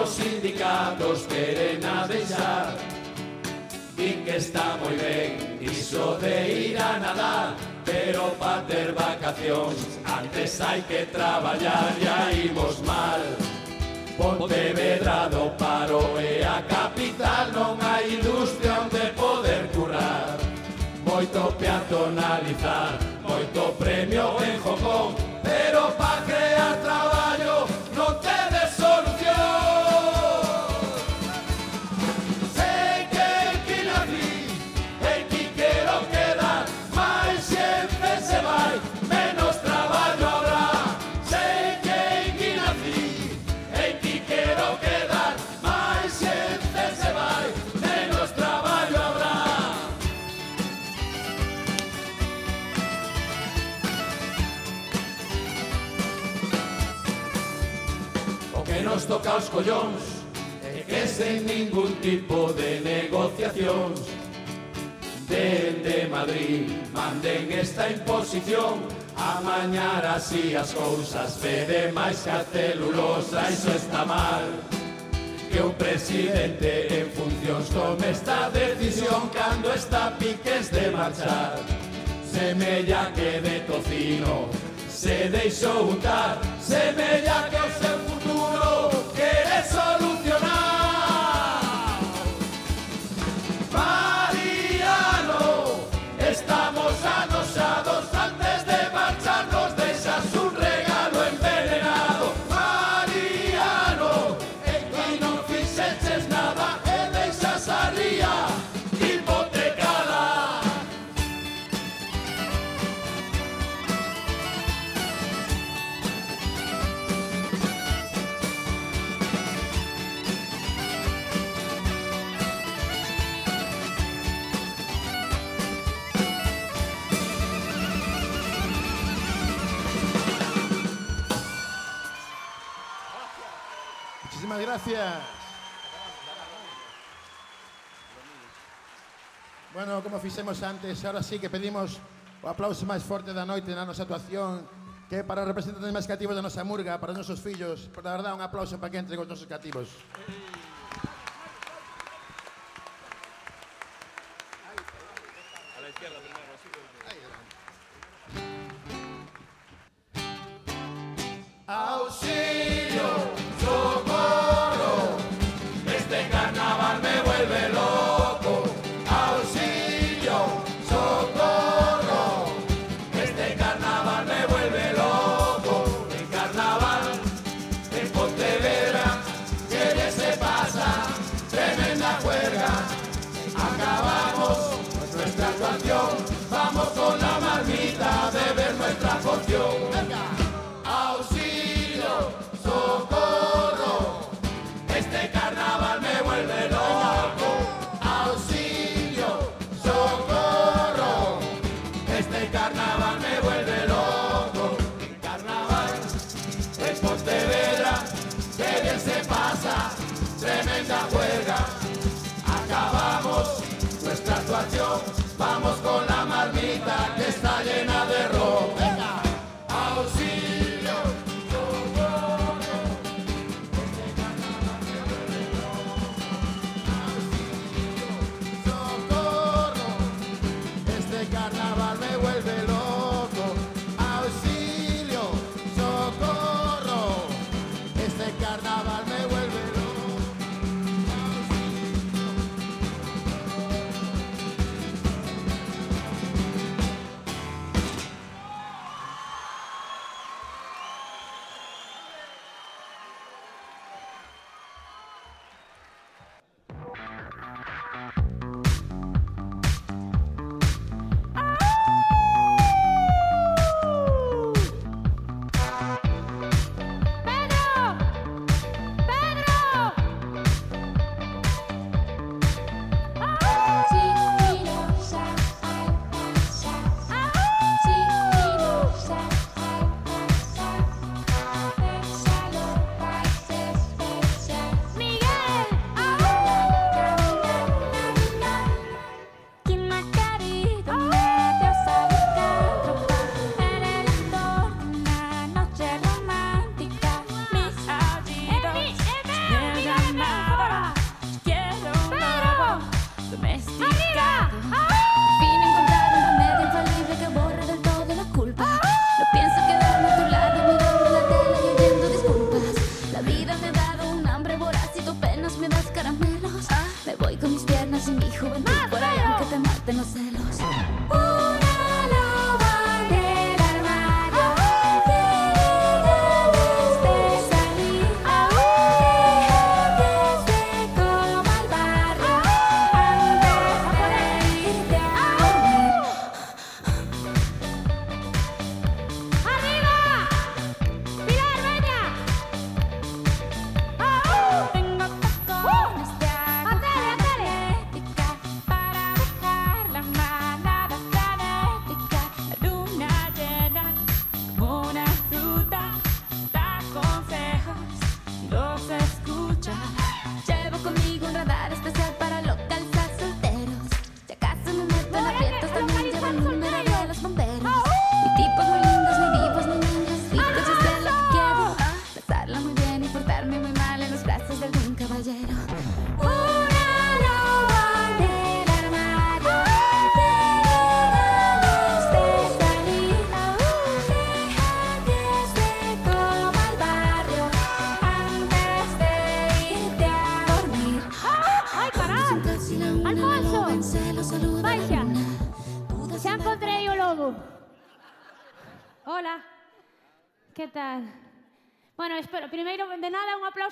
os sindicatos queren a deixar Din que está moi ben iso de ir a nadar Pero pa ter vacacións antes hai que traballar E aí vos mal. Pontevedra do paro e a capital Non hai industria onde poder currar. Moito peatonalizar, moito premio en Jocón Pero pa aos collóns e que sen ningún tipo de negociacións Dende Madrid manden esta imposición Amañar así as cousas pede máis que a celulosa Iso está mal. Que un presidente en funcións tome esta decisión cando está piques de marchar. Semella que de tocino se deixou untar semella que o seu Bueno, como fixemos antes, ahora sí que pedimos o aplauso máis forte da noite na nosa actuación que é para os representantes máis cativos da nosa murga, para os nosos fillos. Por da verdade, un aplauso para que entre os nosos cativos. A la izquierda. Auxilio Vamos con la marmita que está llena de ropa.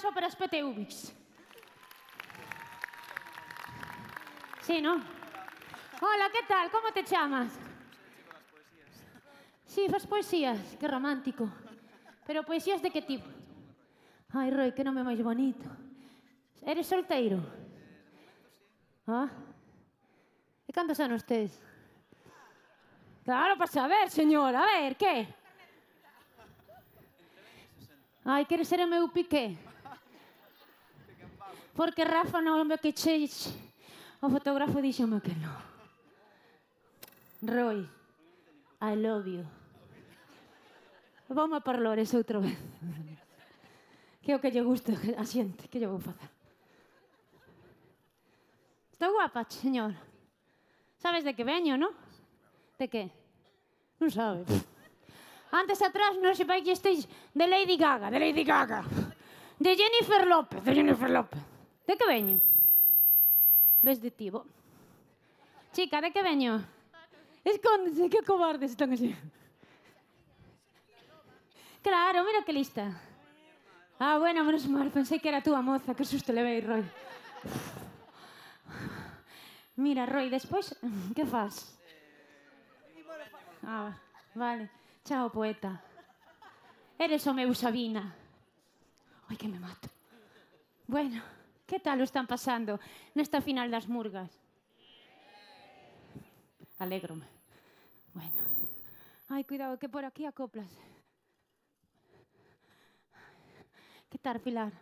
aplauso para as PTUBIX. Sí, no? Hola, que tal? Como te chamas? Sí, fas poesías, que romántico. Pero poesías de que tipo? Ai, Roi, que nome máis bonito. Eres solteiro? Ah? E cantos anos tes? Claro, para saber, señor. A ver, que? Ai, queres ser o meu piqué? porque Rafa non me que che o fotógrafo díxome que non. Roy, I love you. Vamos a parlores outra vez. Que é o que lle gusta a xente, que lle vou facer. Está guapa, señor. Sabes de que veño, non? De que? Non sabes. Antes atrás non se vai que esteis de Lady Gaga, de Lady Gaga. De Jennifer López, de Jennifer López. De que veño? Ves de tibo. Chica, de que veño? Escóndese, que cobardes están así. Claro, mira que lista. Ah, bueno, menos mal, pensei que era túa moza, que susto levei, Roy. Mira, Roy, despois, que faz? Ah, vale. Chao, poeta. Eres o meu Sabina. Ai, que me mato. Bueno, Que tal o están pasando nesta final das murgas? Alégrome. Bueno. Ai, cuidado, que por aquí acoplas. Que tal, Pilar?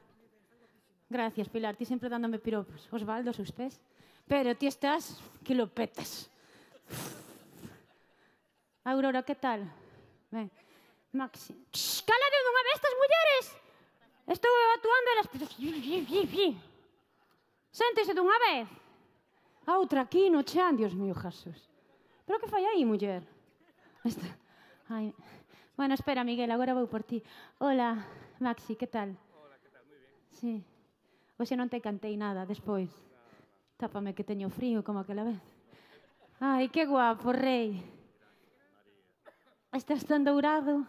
Gracias, Pilar. Ti sempre dándome piropos. Osvaldo, seus pés. Pero ti estás que lo petas. Aurora, que tal? Ben. Maxi. Shh, calade dunha vez estas mulleres! Estou atuando elas... Séntese dunha vez. A outra aquí no chan, Dios mío, Jesús. Pero que fai aí, muller? Esta... Ai... Bueno, espera, Miguel, agora vou por ti. Hola, Maxi, que tal? Hola, que tal? Muy ben. Sí. Oxe non te cantei nada despois. Tápame que teño frío como aquela vez. Ai, que guapo, rei. Estás tan dourado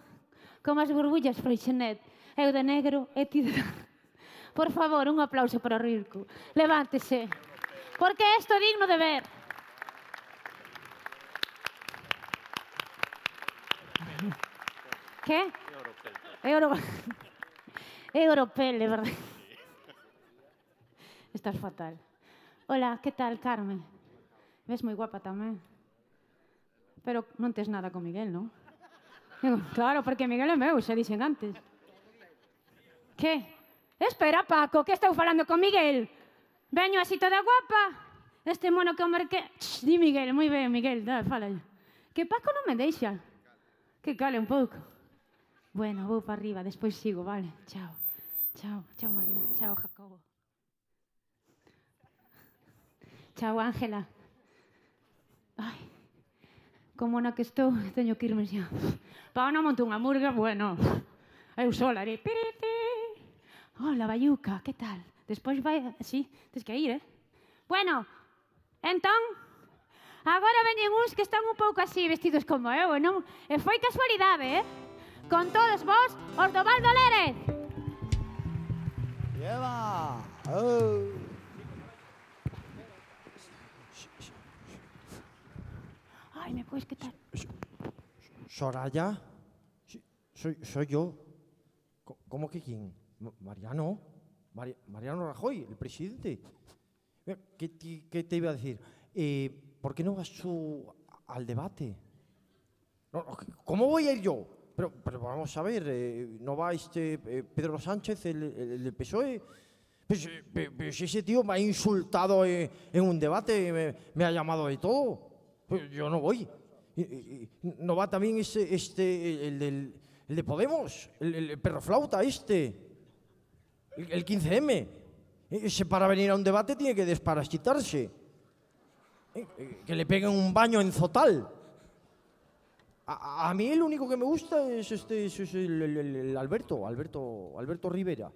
como as burbullas, Freixenet. Eu de negro e ti de... Por favor, un aplauso para o Rilco. Levántese. Porque isto é digno de ver. Que? É Europel, É de verdade. Estás fatal. Hola, que tal, Carmen? Ves moi guapa tamén. Pero non tes nada con Miguel, non? Digo, claro, porque Miguel é meu, xa dixen antes. Que? Espera, Paco, que estou falando con Miguel? Veño así toda guapa? Este mono que o merque... Shh, di Miguel, moi ben, Miguel, dá, fala. Que Paco non me deixa. Que cale un pouco. Bueno, vou para arriba, despois sigo, vale. Chao. Chao, chao María, chao Jacobo. Chao Ángela. Ai, como na que estou, teño que irme xa. Pa, non monto unha murga, bueno. Eu sola, haré piriti, Oh, Hola, Bayuca, que tal? Despois vai... Sí, tens que ir, eh? Bueno, entón, agora veñen uns que están un pouco así vestidos como eu, e non... E foi casualidade, eh? Con todos vos, os do do Lérez. Lleva! Oh. Ay, ¿me pois puedes quitar? Soraya, soy, soy yo. ¿Cómo que quién? Ma- Mariano. Mari- Mariano Rajoy, el presidente. Mira, ¿Qué te, iba a decir? Eh, ¿Por qué no vas tú al debate? ¿Cómo voy a ir yo? Pero, pero vamos a ver, eh, ¿no va este eh, Pedro Sánchez, el, el- PSOE? Pues, eh, si ese tío me ha insultado eh, en un debate, me, ha llamado de todo. Pues yo no voy. ¿No va también este, este el, el de Podemos? El perro flauta este. El, el 15M. Ese para venir a un debate tiene que desparasitarse. Eh, eh, Que le peguen un baño en Zotal. A, mí el único que me gusta es este es el, Alberto, Alberto, Alberto Rivera.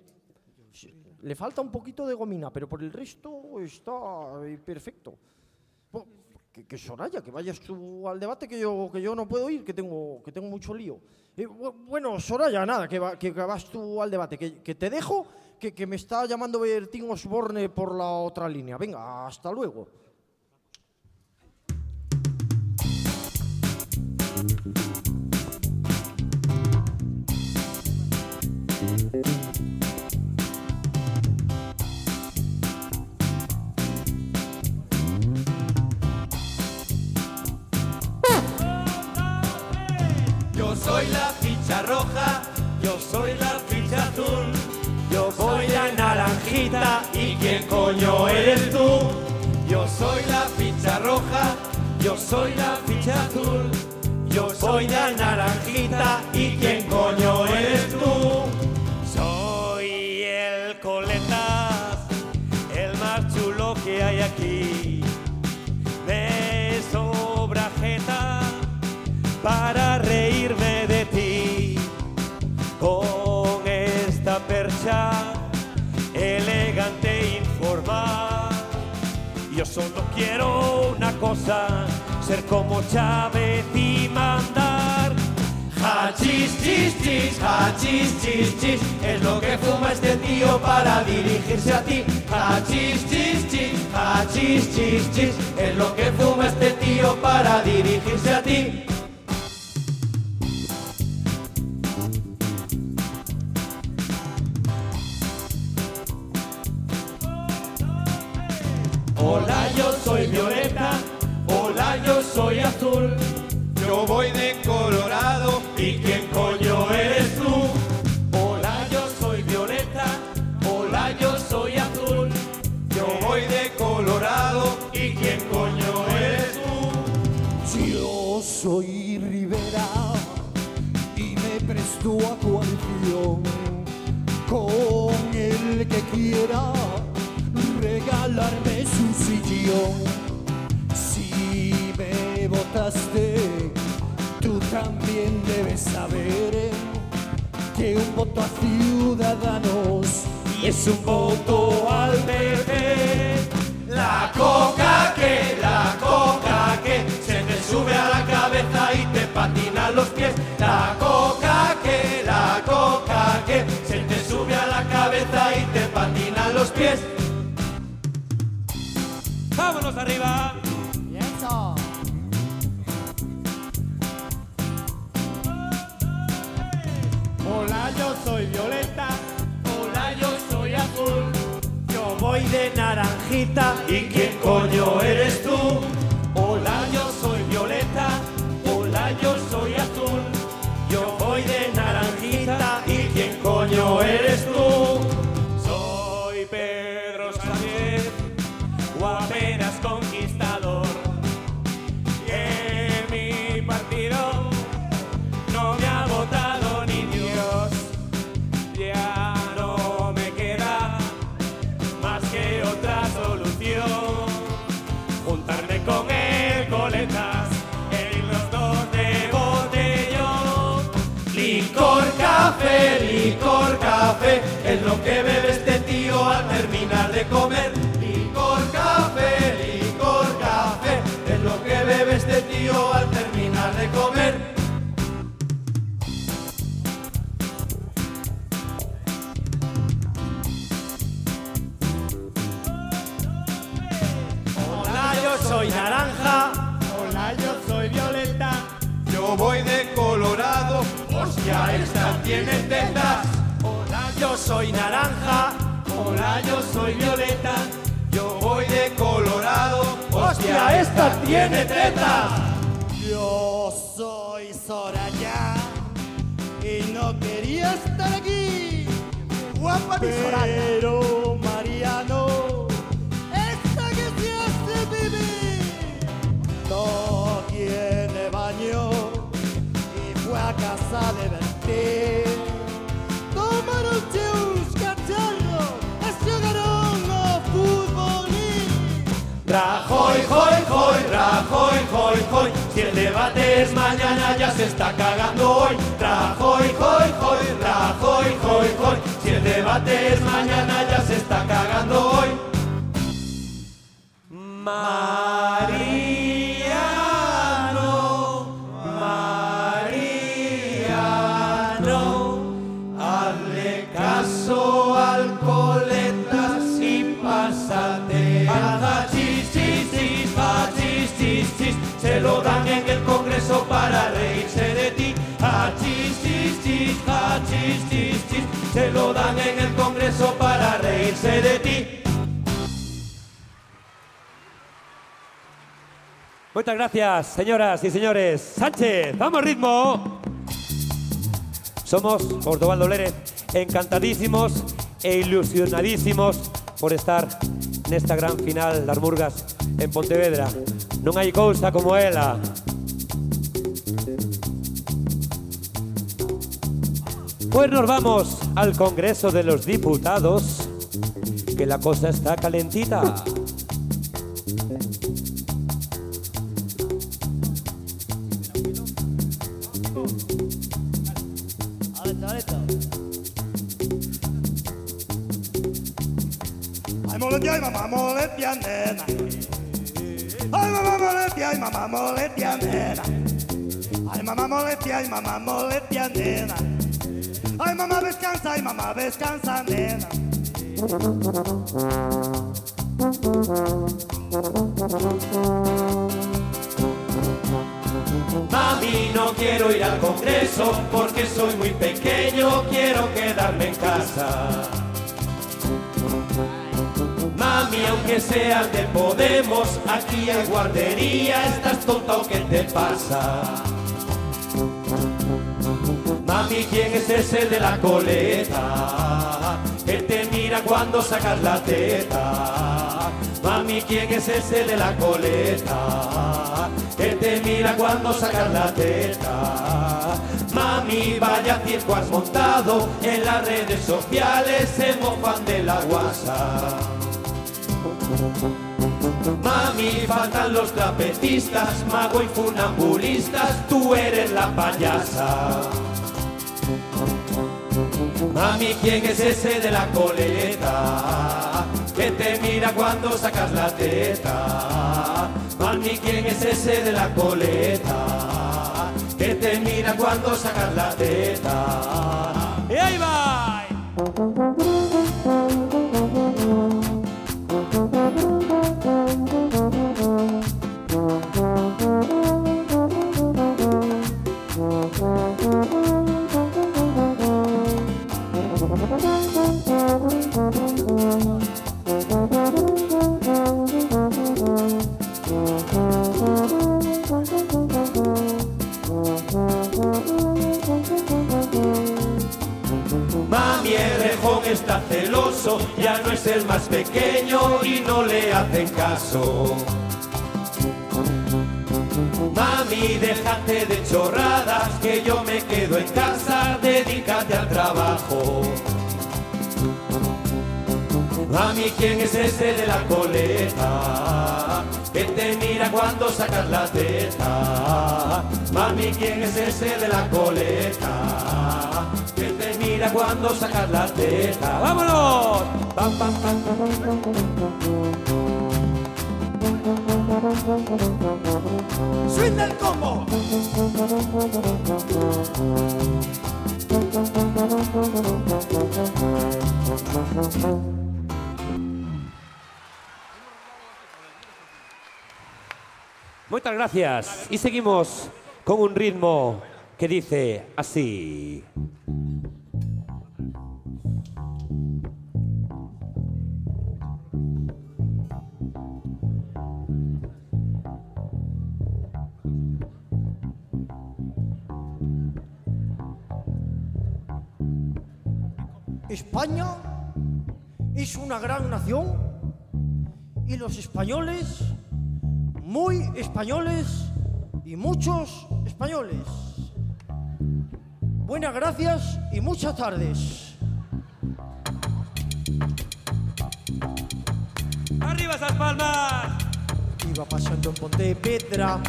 Le falta un poquito de gomina, pero por el resto está eh, perfecto. Que, Soraya, que vayas tú al debate que yo, que yo no puedo ir, que tengo, que tengo mucho lío. Eh, bu- bueno, Soraya, nada, que, va- que, vas tú al debate, que te dejo, que, me está llamando Bertín Osborne por la otra línea. Venga, hasta luego. Yo soy la ficha roja, yo soy la ficha azul, soy la naranjita y quién coño eres tú. Yo soy la ficha roja, yo soy la ficha azul, yo soy la naranjita y quién coño eres tú. Soy el coletas, el más chulo que hay aquí. Me sobra jeta para solo quiero una cosa, ser como Chávez y mandar. Hachís, chis, chis, hachís, chis, chis, es lo que fuma este tío para dirigirse a ti. Hachís, chis, chis, hachís, chis, chis, es lo que fuma este tío para dirigirse a ti. Soy azul. Yo voy de Colorado. ¿Y quién coño eres tú? Hola, yo soy Violeta. Hola, yo soy azul. Yo voy de Colorado. ¿Y quién coño eres tú? Yo soy Rivera y me presto a coalición con el que quiera regalarme su sillón. Tú también debes saber que un voto a Ciudadanos es un voto al PP. La coca que, la coca que se te sube a la cabeza y te patina los pies. La coca que, la coca que se te sube a la cabeza y te patina los pies. Vámonos arriba. Soy Violeta. Hola, yo soy azul. Yo voy de naranjita. ¿Y quién coño eres tú? Que bebe este tío al terminar de comer. Licor, café, licor, café, es lo que bebe este tío al terminar de comer. Hola, yo soy naranja. Hola, yo soy violeta. Yo voy de Colorado. Hostia, esta tiene tetas. Yo soy naranja. Hola, yo soy violeta. Yo voy de Colorado. Hostia, esta tiene tetas. Yo soy Soraya y no quería estar aquí. Guapa mi Pero Mariano, esta que se hace vivir, no tiene baño y fue a casa de Bertín. Rajoy, hoy, hoy, Rajoy, hoy, hoy. Si el debate es mañana, ya se está cagando hoy. Rajoy, hoy, hoy, Rajoy, hoy, hoy. Si el debate es mañana, ya se está cagando hoy. María. Se lo dan en el Congreso para reírse de ti. Muchas gracias, señoras y señores. Sánchez, vamos ritmo. Somos Ordovaldo Lérez, encantadísimos e ilusionadísimos por estar nesta gran final das Murgas en Pontevedra. Non hai cousa como ela. Pues nos vamos al Congreso de los Diputados, que la cosa está calentita. Ay, molestia, ay, mamá, molestia, nena. Ay, mamá, molestia, ay, mamá, molestia, nena. Ay, mamá, molestia, ay, mamá, molestia, nena. Ay, mamá, descansa, ay, mamá, descansa, nena. Mami, no quiero ir al Congreso porque soy muy pequeño, quiero quedarme en casa. Mami, aunque seas de Podemos, aquí hay guardería, estás tonta o qué te pasa. Mami, ¿quién es ese de la coleta? Que te mira cuando sacas la teta. Mami, ¿quién es ese de la coleta? Que te mira cuando sacas la teta. Mami, vaya circo has montado en las redes sociales, se mofan de la guasa. Mami, faltan los trapecistas, mago y funambulistas, tú eres la payasa. Mami, ¿quién es ese de la coleta? Que te mira cuando sacas la teta. Mami, ¿quién es ese de la coleta? Que te mira cuando sacas la teta. ¡Y ahí va! Es el más pequeño y no le hacen caso. Mami, déjate de chorradas, que yo me quedo en casa, dedícate al trabajo. Mami, ¿quién es ese de la coleta? Que te mira cuando sacas la teta. Mami, ¿quién es ese de la coleta? Que te cuando sacas la teta. ¡Vámonos! Pam. ¡Swing del combo! Muchas gracias. Y seguimos con un ritmo que dice así. España es una gran nación y los españoles, muy españoles y muchos españoles. Buenas gracias y muchas tardes. ¡Arriba esas palmas! Iba pasando en Pontevedra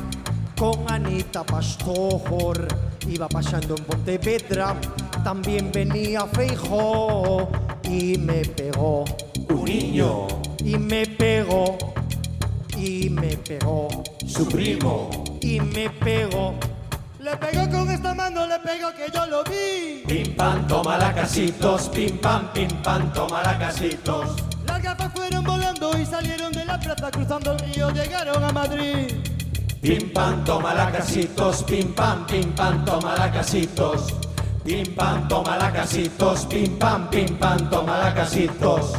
con Anita Pastor. Iba pasando en Pontevedra, también venía Feijo y me pegó Un niño, y me pegó y me pegó su primo. y me pegó. Le pegó con esta mano, le pegó que yo lo vi. Pim pam, toma la casitos, pim pam, pim pam, toma la casitos. Las gafas fueron volando plaza cruzando el río llegaron a Madrid. Pim pam, toma la casitos, pim pam, pim pam, toma la casitos. Pim pam, toma la casitos, pim pam, pim pam, toma la casitos.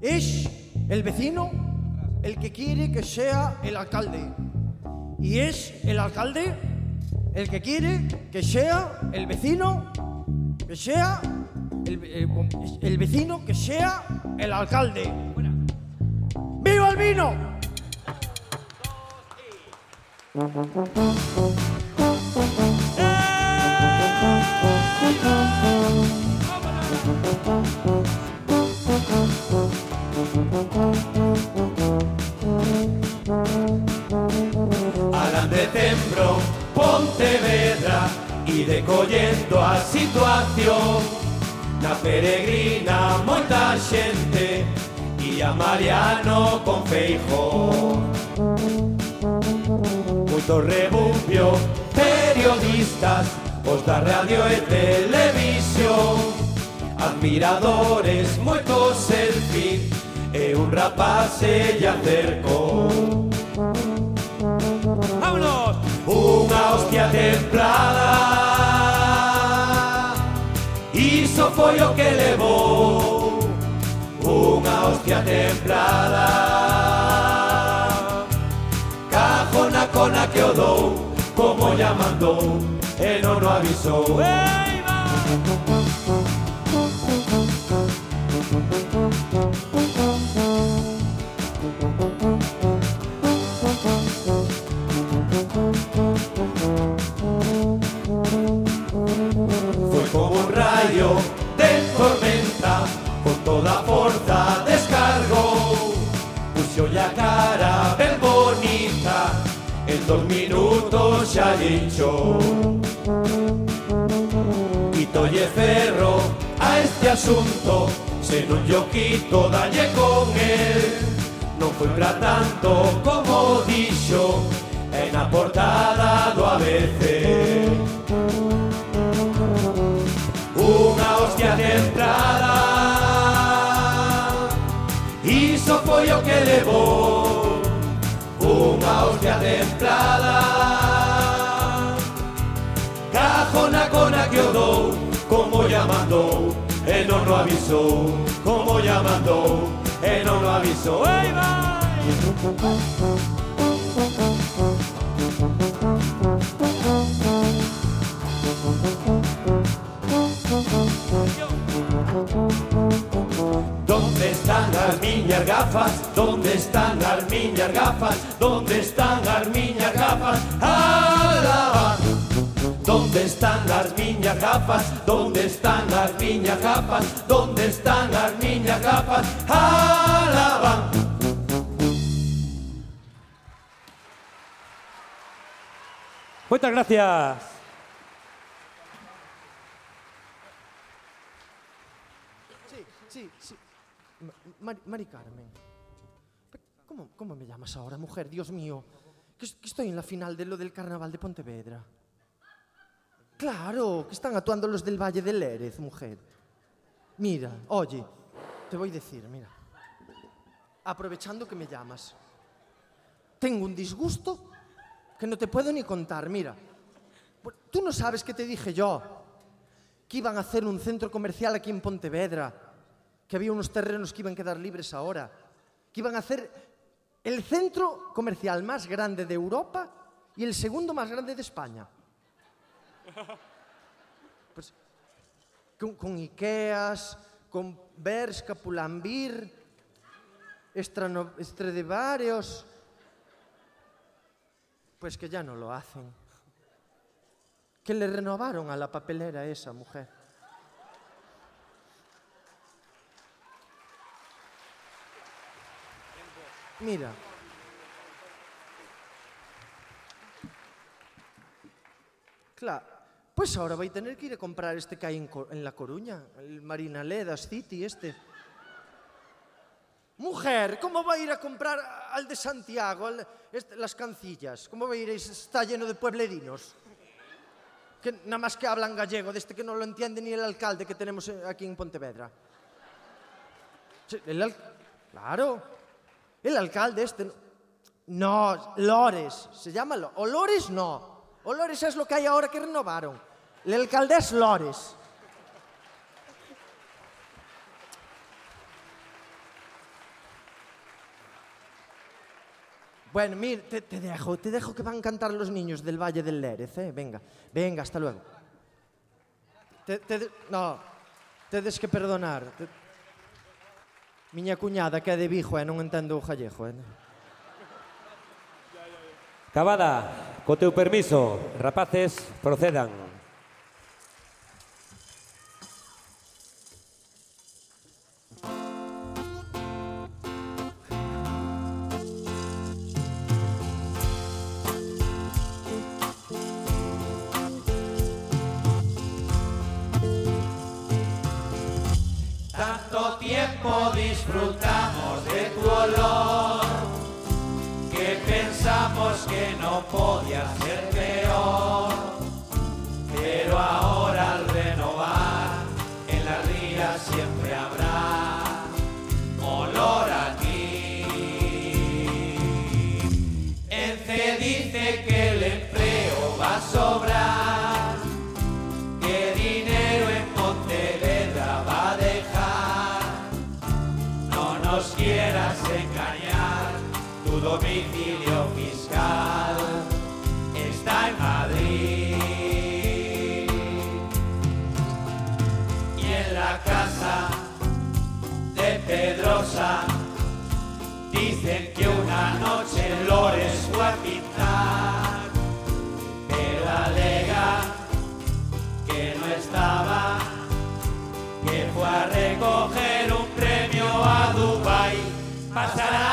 Es el vecino el que quiere que sea el alcalde. Y es el alcalde el que quiere que sea el vecino, que sea el, el vecino, que sea el alcalde. ¡Viva el vino! De recollendo a situación. Na peregrina moita xente E a Mariano con Feijó Moito rebumbio periodistas, os da radio e televisión. Admiradores, moito selfie e un rapaz se lle acercou ¡Vámonos! Unha hostia templada Iso foi o que levou Unha hostia templada Cajona cona que o dou Como lla mandou E non o avisou Foi como un rayo de tormenta Con toda a dos minutos xa dicho. Quitolle ferro a este asunto Se non yo quito dalle con el Non foi pra tanto como dixo En na portada do ABC Unha hostia de entrada Iso foi o que levou Unha hostia entrada Cajona cona que o dou Como lla mandou E non o avisou Como lla mandou E non o avisou las miñas gafas? ¿Dónde están las miñas gafas? ¿Dónde están las miñas gafas? ¡Alaba! ¿Dónde están las miñas gafas? ¿Dónde están las miñas gafas? ¿Dónde están las miñas gafas? ¡Alaba! Muchas gracias. Sí, sí, sí. Ma- Mari, Mari Carmen. ¿Cómo, ¿Cómo me llamas ahora, mujer? Dios mío. Que, es- que estoy en la final de lo del carnaval de Pontevedra. Claro, que están actuando los del Valle del Lérez, mujer. Mira, oye, te voy a decir, mira. Aprovechando que me llamas. Tengo un disgusto que no te puedo ni contar, mira. Tú no sabes qué te dije yo. Que iban a hacer un centro comercial aquí en Pontevedra. Que había unos terrenos que iban a quedar libres ahora. Que iban a hacer el centro comercial más grande de Europa y el segundo más grande de España. Pues, con, con Ikeas, con Bershka, Pull&Bear, Strano- Stradivarius. Pues que ya no lo hacen. Que le renovaron a la papelera esa mujer. Mira. Claro. Pues ahora a tener que ir a comprar este que hay en, en La Coruña, el Marina Ledas City este. Mujer, ¿cómo va a ir a comprar al de Santiago, este- las cancillas? ¿Cómo va a ir? Está lleno de pueblerinos. Que nada más que hablan gallego, de este que no lo entiende ni el alcalde que tenemos eh, aquí en Pontevedra. Claro. El alcalde este... no- Lores. Se llama... Lo- Olores no. Olores es lo que hay ahora que renovaron. El alcalde es Lores. Bueno, mira, te, te dejo, te dejo que van a cantar los niños del Valle del Lérez, ¿eh? Venga, venga, hasta luego. Te, te no, tedes que perdonar. Miña cuñada que é de Vigo e non entendo o gallego. Eh? Cavada, co teu permiso, rapaces, procedan. Tiempo Pasará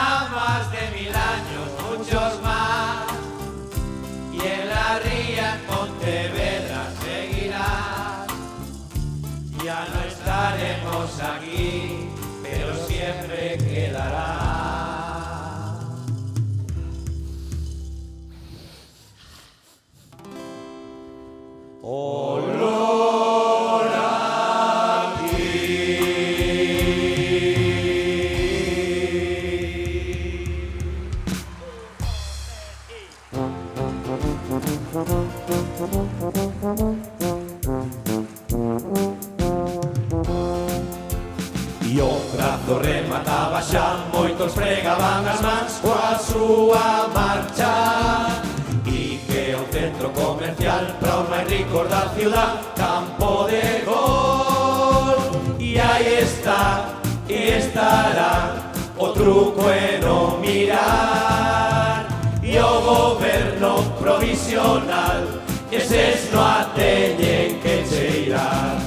Moitos fregaban as mans coa súa marcha E que o centro comercial Para os máis ricos da ciudad Campo de gol. E aí está, e estará O truco é non mirar E o goberno provisional Eses no a que cheirar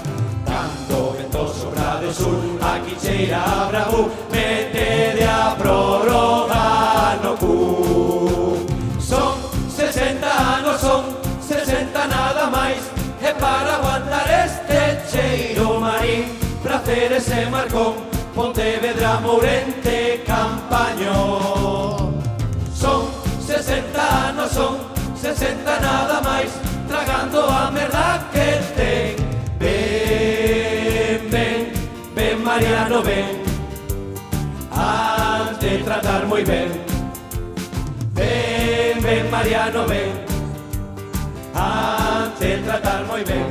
cheira bravo Metede a prórroga no cu. Son 60 anos, son 60 nada máis E para aguantar este cheiro marín. Praceres e Marcón, Pontevedra, Mourente, Campaño Son 60 anos, son 60 nada máis Tragando a merda que ten Mariano, ven. Has de tratar moi ben Ven, ven Mariano, ven. Has de tratar moi ben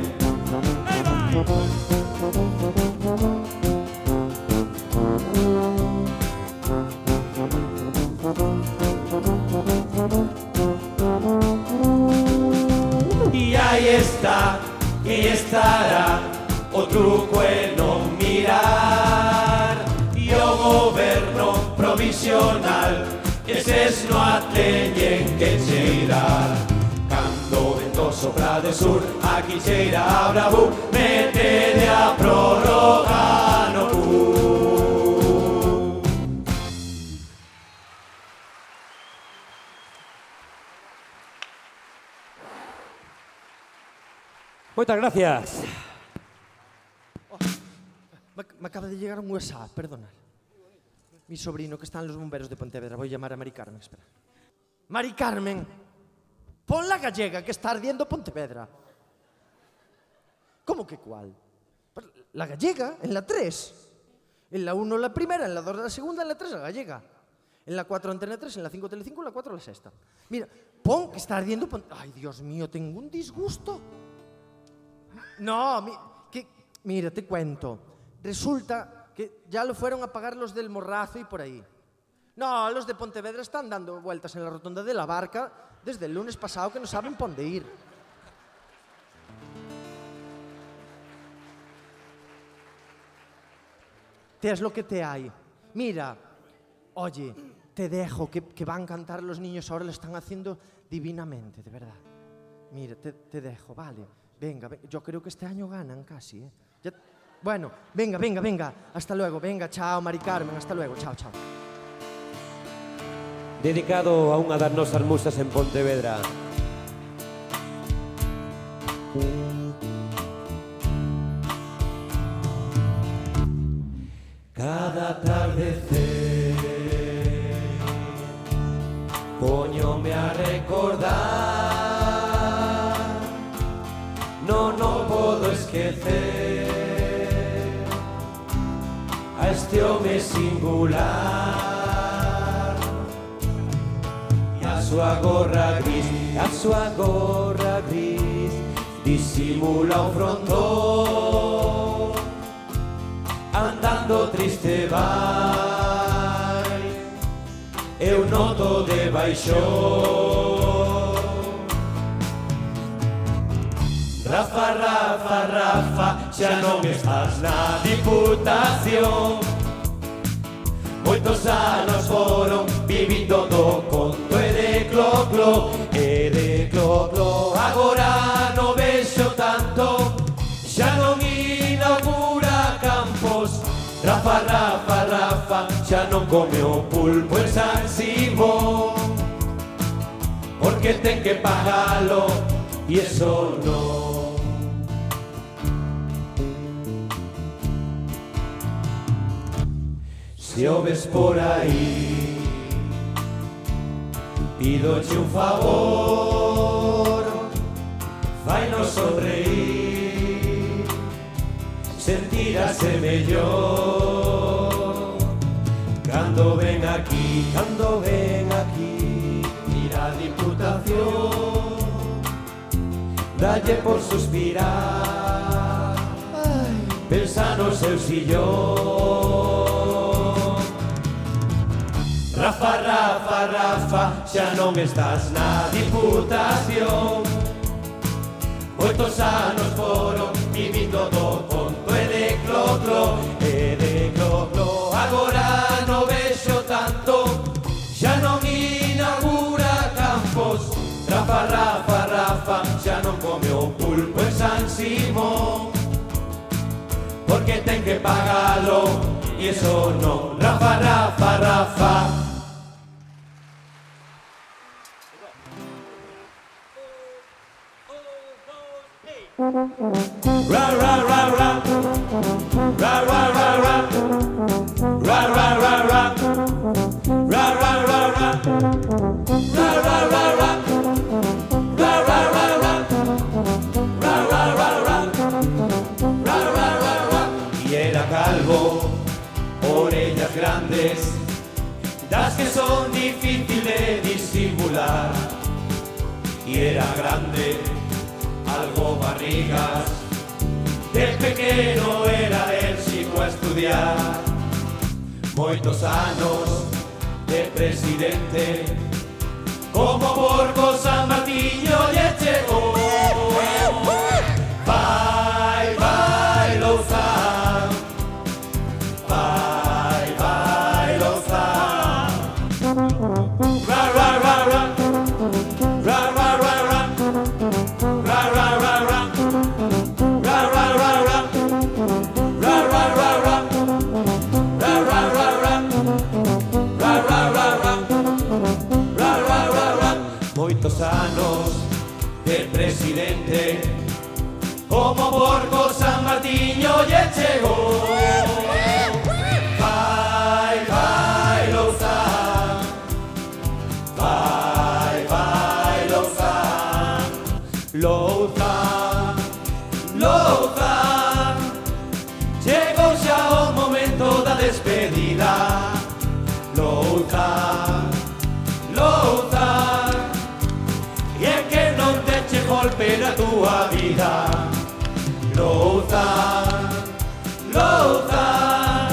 E aí está, e estará O truco é non mirar. E o goberno provisional Eses no a teñen que cheirar Cando vento sopra de sur Aquí cheira a bravo Mete de a prórroga no cu Moitas gracias. Me, acaba de llegar un WhatsApp, perdonad. Mi sobrino que está en los bomberos de Pontevedra. Voy a llamar a Mari Carmen, espera. Mari Carmen, pon la gallega que está ardiendo Pontevedra. ¿Cómo que cuál? Pues La gallega, en la 3. En la 1 la primera, en la 2 la segunda, en la 3 la gallega. En la 4 Antena 3, en la 5 Telecinco, en la 4 la sexta. Mira, pon, que está ardiendo, pon... Ay, Dios mío, tengo un disgusto. No, mi- que, mira, te cuento. Resulta que ya lo fueron a pagar los del Morrazo y por ahí. No, los de Pontevedra están dando vueltas en la rotonda de la barca desde el lunes pasado que no saben por dónde ir. Te es lo que te hay. Mira, oye, te dejo, que, que van a cantar los niños ahora, lo están haciendo divinamente, de verdad. Mira, te, dejo, vale. Venga, ve- yo creo que este año ganan casi, ¿eh? Bueno, venga, venga, venga. Hasta luego, venga, chao, Mari Carmen, hasta luego, chao, chao. Dedicado a unha das en Pontevedra. Cada atardecer Poñome a recordar No, no podo esquecer este home singular. E a súa gorra gris, a súa gorra gris Disimula o frontón. Andando triste vai Eu noto de baixón. Rafa, Rafa, Rafa, xa non estás na diputación. Moitos anos foron vivindo do conto e de clo, clo E de clo, clo Agora non vexo tanto Xa non inaugura campos Rafa, Rafa, Rafa Xa non come pulpo en San Porque ten que pagalo E eso non Se o ves por aí Pidoche un favor Fainos sonreír Sentirase mellor Cando ven aquí, cando ven aquí Mira a diputación. Dalle por suspirar Pensa no seu sillón Rafa, Rafa, Rafa, xa non estás na diputación Oitos anos foron vivindo do conto e de clo, clo E de clo, clo. Agora tanto Xa non inaugura campos. Rafa, Rafa, Rafa, xa non come o pulpo en San Simón. Porque ten que pagalo E eso non Rafa, Rafa, Rafa Y era calvo Orellas grandes Das que son difícil de disimular. Y era grande algo barrigas. De pequeno era ensico a estudiar. Moitos anos de presidente. Como por cosa Martiño lle chegou. O porco San Martiño lle chegou Vai, vai, louzán Vai, vai, louzán Louzán, louzán Chegou xa o momento da despedida. Louzán Lothar, Lothar,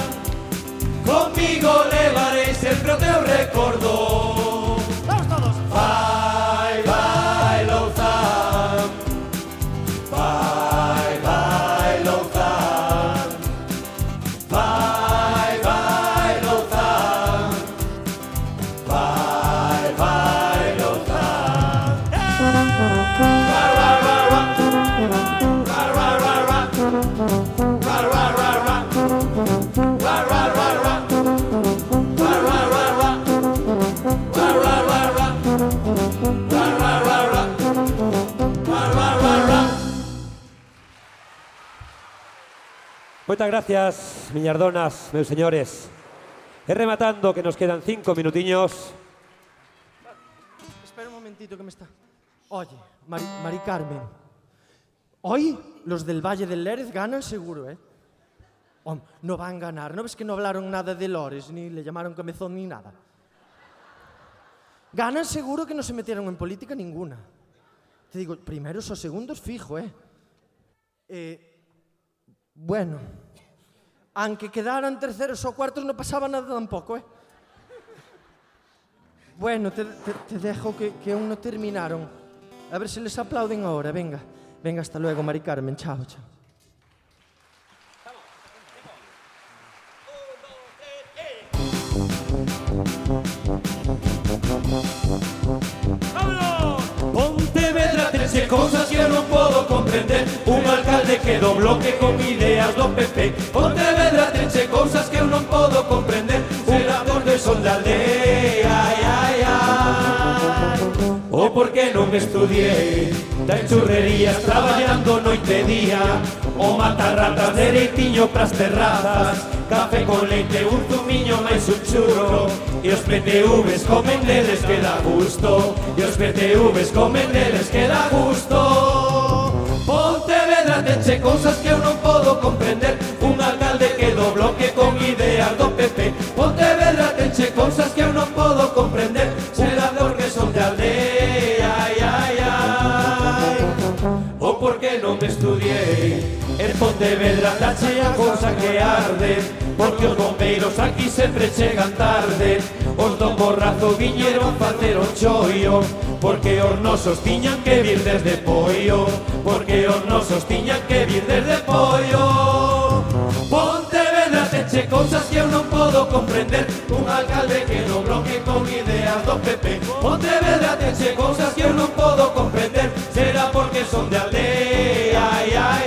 conmigo levaréis el te recuerdo Moitas gracias, miñardonas, meus señores. E rematando que nos quedan cinco minutiños. Espera un momentito que me está. Oye, Mari, Mari Carmen. Hoy los del Valle del Lérez ganan seguro, ¿eh? No van a ganar. ¿No ves que no hablaron nada de Lores, ni le llamaron cabezón, ni nada? Ganan seguro que no se metieron en política ninguna. Te digo, primeros o segundos fijo, ¿eh? Eh, bueno, aunque quedaran terceros o cuartos no pasaba nada tampoco, ¿eh? Bueno, te, dejo que, que aún no terminaron. A ver si les aplauden ahora, venga. Venga, hasta luego, Mari Carmen. Chao, chao. Pontevedra tense cousas que eu non podo comprender Un alcalde que do bloque con ideas do PP non estudiei Da churrerías traballando noite e día. O matar ratas dereitiño pras terrazas Café con leite, un zumiño máis un churro. E os PTVs comen deles que dá gusto E os PTVs comen deles que dá gusto. Pontevedra tenche cousas que eu non podo comprender. Un alcalde que do bloque con ideas do PP Pontevedra chea cousa que arde Porque os bombeiros aquí sempre chegan tarde. Os do borrazo viñeron facer o choio Porque os nosos tiñan que vir desde Poio Porque os nosos tiñan que vir desde Poio Pontevedra teche cousas que eu non podo comprender. Un alcalde que no bloque con ideas do PP Pontevedra teche cousas que eu non podo comprender. Será porque son de aldea, ai, ai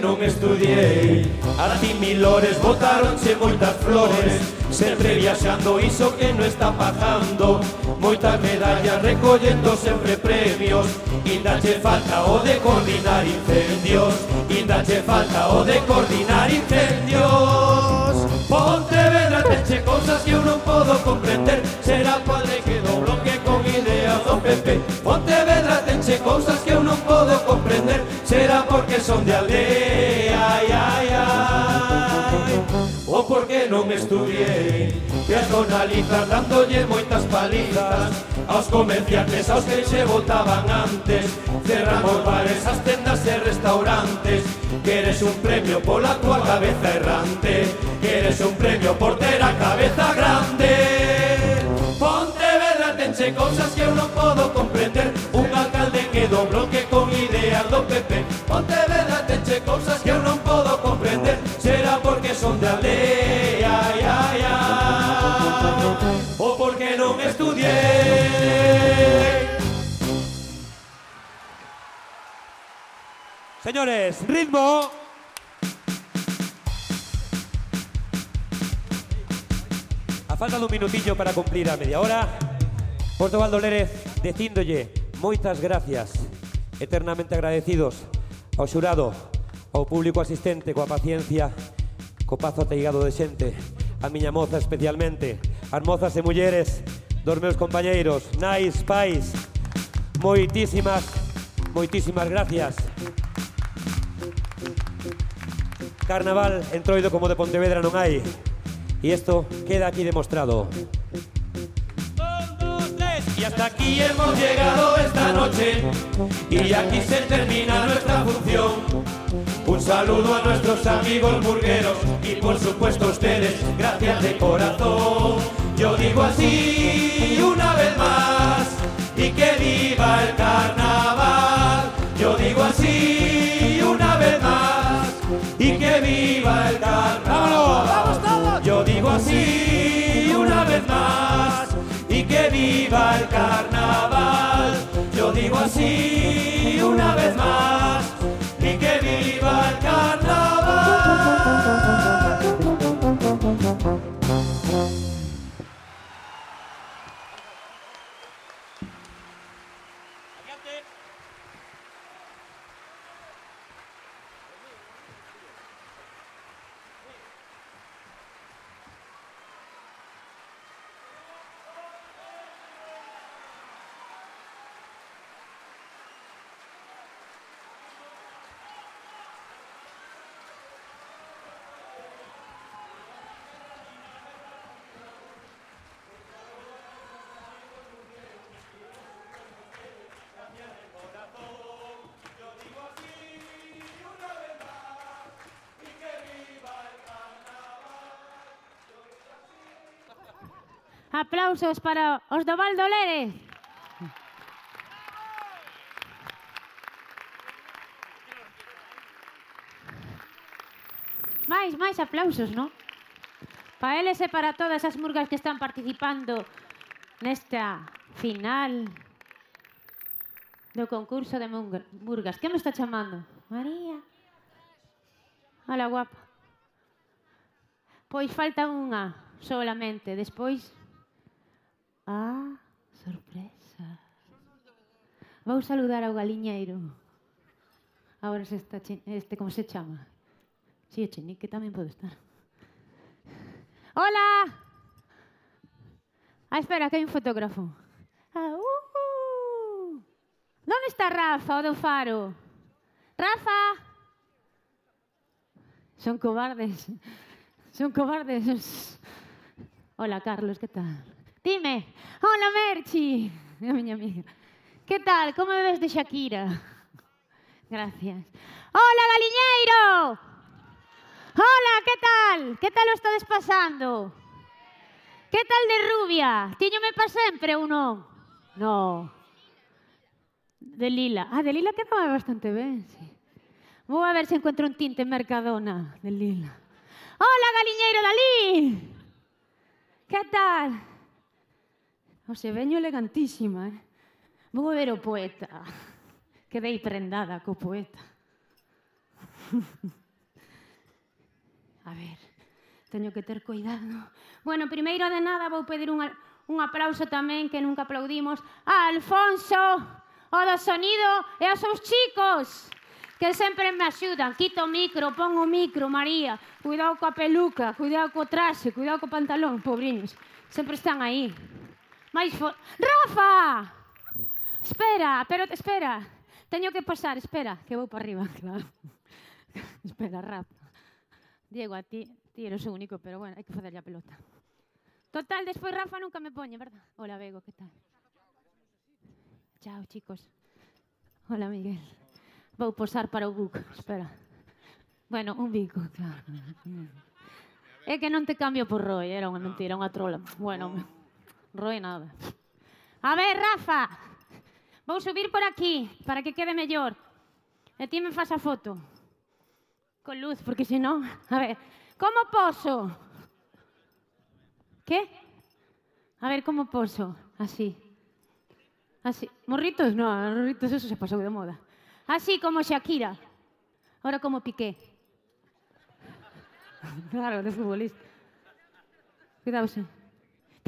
non estudiei A ti milores botaronche moitas flores. Sempre viaxando iso que non está pagando. Moitas medallas recollendo sempre premios. Inda che falta o de coordinar incendios. Inda che falta o de coordinar incendios. Pontevedra teche cousas que eu non podo comprender. Será padre que do bloque con ideas do PP Pontevedra teche cousas que eu non podo comprender porque son de aldea ai, ai, ai. O porque non estudiei Que dándolle moitas palizas Aos comerciantes aos que se votaban antes. Cerramos bares, as tendas e restaurantes. Queres un premio pola tua cabeza errante. Queres un premio por ter a cabeza grande. Pontevedra tenche cousas que eu non podo comprender. Un alcalde que do bloque che cousas que eu non podo comprender. Será porque son de aldea, ai, ai, ai Ou porque non estudiei Señores, ritmo. A falta dun minutillo para cumplir a media hora. Porto Valdolérez, decíndolle moitas gracias. Eternamente agradecidos ao xurado Ao público asistente, coa paciencia, co pazo ateigado de xente, a miña moza especialmente, as mozas e mulleres dos meus compañeiros, nais, pais, moitísimas, moitísimas gracias. Carnaval entroido como de Pontevedra non hai, e isto queda aquí demostrado. Hasta aquí hemos llegado esta noche y aquí se termina nuestra función. Un saludo a nuestros amigos burgueros y por supuesto a ustedes, gracias de corazón. Yo digo así una vez más y que viva el carnaval. Yo digo así una vez más y que viva el carnaval. Yo digo así una vez más viva el carnaval. Yo digo así una vez más Aplausos para os do Val do Máis, máis aplausos, non? Para eles e para todas as murgas que están participando nesta final do concurso de murgas. Que me está chamando? María. Hola, guapa. Pois falta unha solamente. Despois Ah, sorpresa. Vou saludar ao galiñeiro. Agora se está este como se chama? Si, sí, Chenique tamén pode estar. Hola! Ah, espera, que hai un fotógrafo. Ah, uh, uh. Donde está Rafa, o do faro? Rafa! Son cobardes. Son cobardes. Hola, Carlos, que tal? Dime, hola Merchi, a miña amiga. Que tal, como ves de Shakira? Gracias. Hola Galiñeiro! Hola, que tal? Que tal o estades pasando? Que tal de rubia? Tiñome pa sempre ou non? No. De lila. Ah, de lila quedaba bastante ben, sí. Vou a ver se encontro un tinte en Mercadona de lila. Hola, galiñeiro Dalí! Que tal? O se veño elegantísima, eh? Vou a ver o poeta. Quedei prendada co poeta. A ver, teño que ter cuidado. Bueno, primeiro de nada vou pedir un, un aplauso tamén que nunca aplaudimos a Alfonso, o do sonido e aos seus chicos que sempre me axudan. Quito o micro, pon o micro, María. Cuidado coa peluca, cuidado co traxe, cuidado co pantalón, pobriños. Sempre están aí máis fo... Rafa! Espera, pero espera. Teño que pasar, espera, que vou para arriba, claro. espera, Rafa. Diego, a ti, ti eres o único, pero bueno, hai que facerlle a pelota. Total, despois Rafa nunca me poñe, verdad? Hola, Bego, que tal? Chao, chicos. Hola, Miguel. Vou posar para o book, espera. Bueno, un bico, claro. É que non te cambio por Roy, era unha mentira, unha trola. Bueno, Nada. A ver, Rafa, vou subir por aquí para que quede mellor. E ti me faz foto. Con luz, porque se non... A ver, como poso? Que? A ver, como poso? Así. Así. Morritos, no, morritos, eso se pasou de moda. Así como Shakira. Ahora como Piqué. Claro, de futbolista. Cuidado, sí.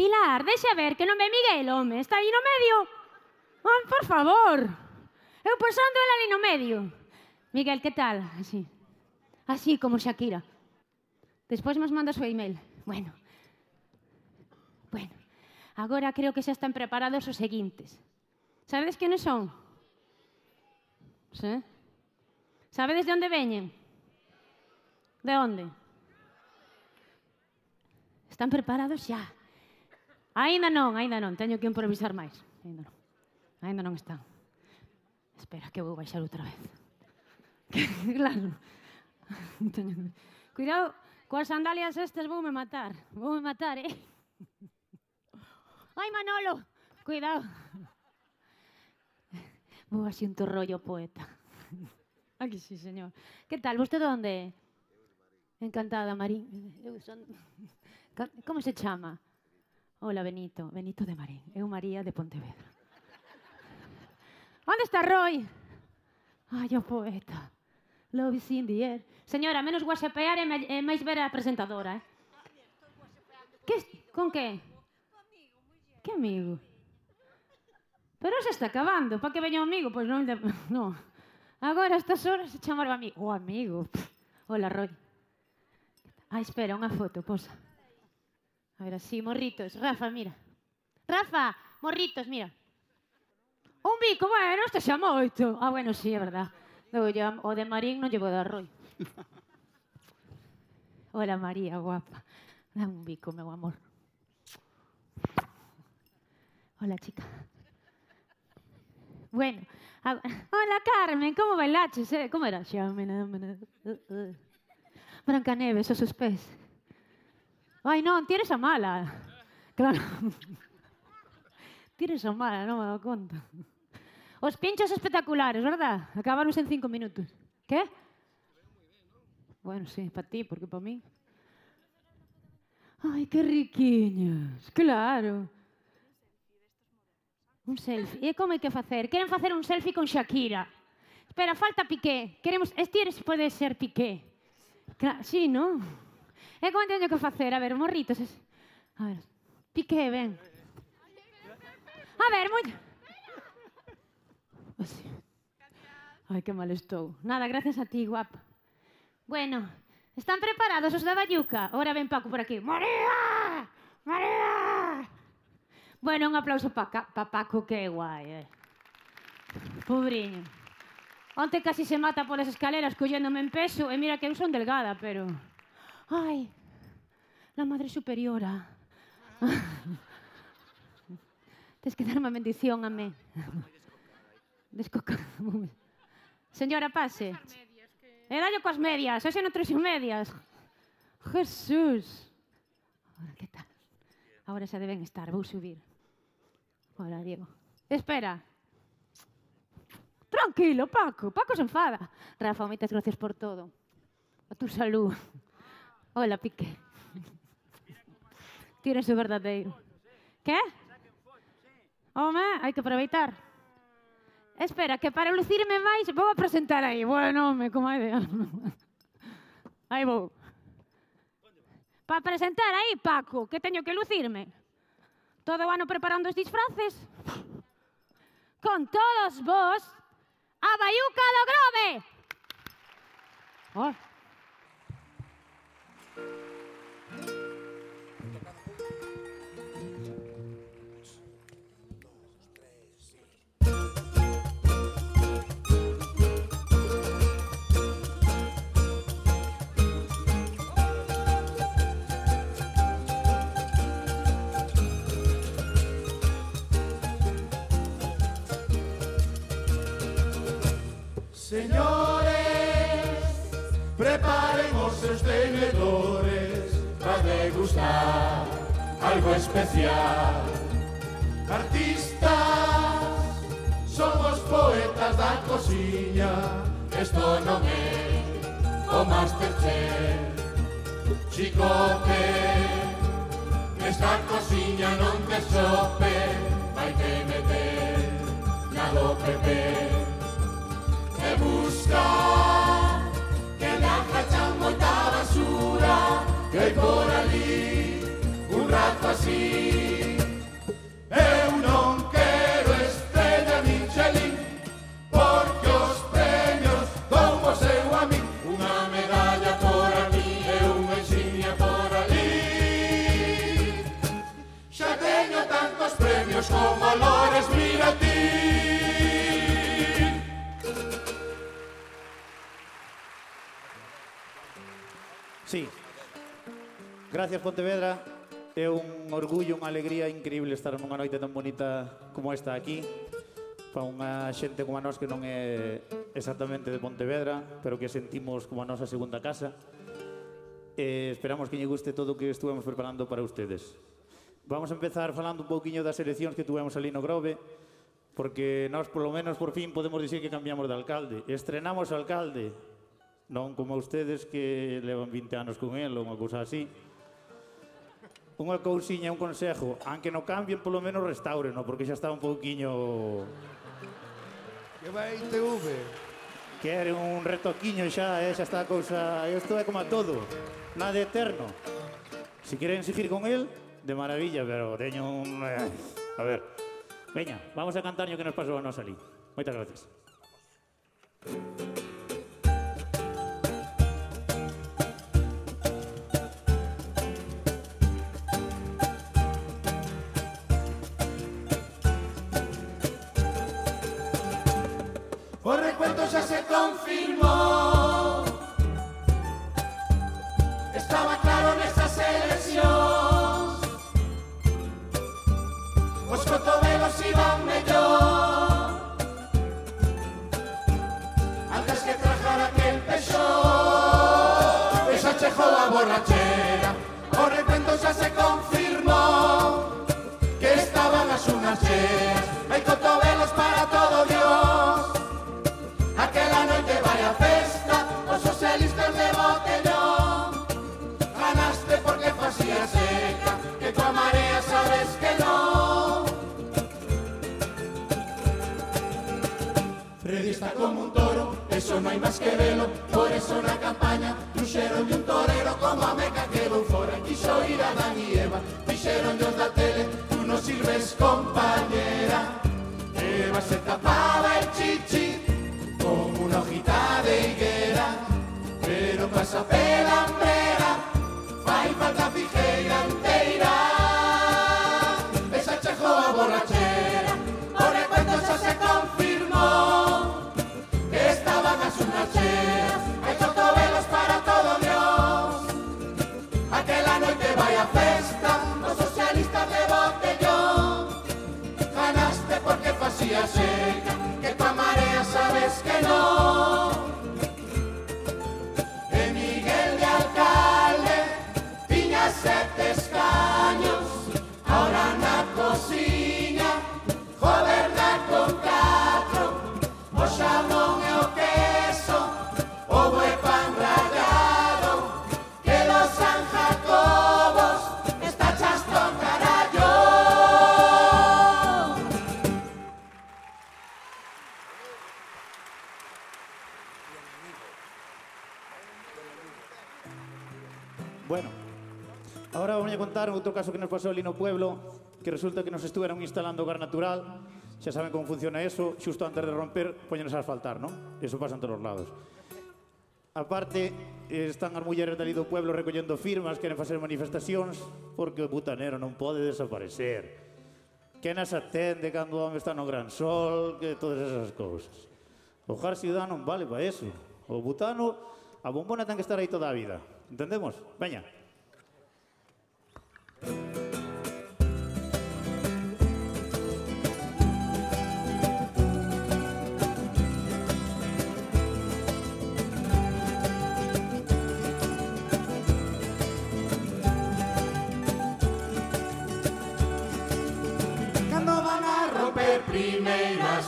Pilar, deixa ver que non ve Miguel, home, está aí no medio. Oh, por favor. Eu posando ela ali no medio. Miguel, que tal? Así. Así como Shakira. Despois nos mandas o email. Bueno. Bueno. Agora creo que xa están preparados os seguintes. Sabedes quenes son? Sí? Sabedes de onde veñen? De onde? Están preparados xa. Ainda non, ainda non, teño que improvisar máis. Ainda non. Ainda non está. Espera, que vou baixar outra vez. claro. Teño... Cuidado, coas sandalias estas vou me matar. Vou me matar, eh? Ai, Manolo! Cuidado. Vou así un torrollo poeta. Aquí sí, señor. Que tal? Vostede onde? Encantada, Marín. Eu son... Como se chama? Hola, Benito. Benito de Marín. Eu María de Pontevedra. Onde está Roy? Ai, o poeta. Love is in the air. Señora, menos guasepear e, e máis ver a presentadora, eh? Que, con que? Que amigo? Pero se está acabando, para que veña o amigo? Pois non, non. Agora estas horas se chamar o amigo. O amigo. Pff. Hola, Roy. Ah, espera, unha foto, posa. A ver, así, morritos. Rafa, mira. Rafa, morritos, mira. Un bico, bueno, este xa moito. Ah, bueno, sí, é verdad. O de Marín non llevo dar Roy. Hola, María, guapa. Dame un bico, meu amor. Hola, chica. Bueno, a- hola, Carmen, como bailaches, eh? Como era? Xamena, mena. Brancaneves, os seus pés. Ai, non, ti eres a mala. Claro. ti eres a mala, non me dou conta. Os pinchos espectaculares, verdad? Acabaron en cinco minutos. ¿Qué? Bueno, sí, para ti, porque para mí. Ay, qué riquiñas. Claro. Un selfie. E como hai que facer? Queren facer un selfie con Shakira. Espera, falta Piqué. Queremos... Este eres ser Piqué. Claro, sí, non? E como teño que facer? A ver, morritos. A ver, pique, ben. A ver, moi... Oh, Así. Ai, que mal estou. Nada, gracias a ti, guapa. Bueno, están preparados os da Bayuca? Ora ven Paco por aquí. María! María! Bueno, un aplauso pa, pa Paco, que guai. Eh. Pobriño. Onte casi se mata polas escaleras colléndome en peso e mira que eu son delgada, pero ay, la Madre Superiora. Tens que darme unha bendición a mí. Descocado. Señora, pase. Era yo coas medias, hoxe non trouxe medias. Jesús. Ahora, que tal? Ahora xa deben estar, vou subir. Ora, Diego. Espera. Tranquilo, Paco. Paco se enfada. Rafa, moitas gracias por todo. A tu salud. Ola, Piqué. Tienes o verdadeiro. Que? Home, hai que aproveitar. Espera, que para lucirme máis vou a presentar aí. Bueno, home, como hai de... aí vou. Para presentar aí, Paco, que teño que lucirme. Todo o ano preparando os disfraces. Con todos vos, a Baiuca do Grove. Oh. Señores, preparen os seus tenedores para degustar algo especial. Artistas, somos poetas da cociña, isto non o Masterchef. Chicote, nesta cociña non te sope, vai te meter na do Pepe. e busca que la facciamo da basura que il lì un ratto così è eh, un non quiero estrella Michelin porque os premios don seu a mí una medaglia por a e eh, una insignia por a xa teño tantos premios como Lores Mirati Gracias, Pontevedra. É un orgullo, unha alegría increíble estar nunha noite tan bonita como esta aquí para unha xente como a nós que non é exactamente de Pontevedra, pero que sentimos como a nosa segunda casa. E esperamos que lle guste todo o que estuvemos preparando para ustedes. Vamos a empezar falando un pouquiño das eleccións que tuvemos ali no Grove, porque nós polo menos por fin podemos dicir que cambiamos de alcalde. Estrenamos alcalde, non como ustedes que levan 20 anos con él ou unha cousa así unha cousiña, un consejo, aunque no cambien, polo menos restaureno, porque xa está un pouquiño... Que vai ITV? Quere un retoquiño xa, eh? xa está a cousa... Isto é como a todo, nada eterno. Se si queren seguir con el, de maravilla, pero teño un... Eh, a ver, veña, vamos a cantar o que nos pasou a nós ali. Moitas gracias. Thank. Confirmou Estaba claro nesas eleccións Os cotobelos iban mellor Antes que trajara aquel peixón Esa chejou a borrachera. O recuento xa se confirmou Que estaban as unas cheas Hai cotobelos para Eso non hai máis que velo. Por eso na campaña Truxeron de un torero Como a meca que vou fora Quixo ir a Dan e Eva. Dixeron dios da tele Tú non sirves compañera. Eva se tapaba el chichi como una hojita de higuera, pero pasa pela hambrera, fai falta figueira seca, que coa marea sabes que non. contaron outro caso que nos pasou ali no pueblo, que resulta que nos estuveron instalando gas natural, xa saben como funciona eso, xusto antes de romper, poñenos a asfaltar, non? Eso pasa en todos os lados. Aparte, están as mulleres dali do pueblo recollendo firmas, queren facer manifestacións, porque o butanero non pode desaparecer. Que nas atende cando o home está no gran sol, que todas esas cousas. O jar ciudad non vale para eso. O butano, a bombona ten que estar aí toda a vida. Entendemos? Veña. Cando van a romper primeiras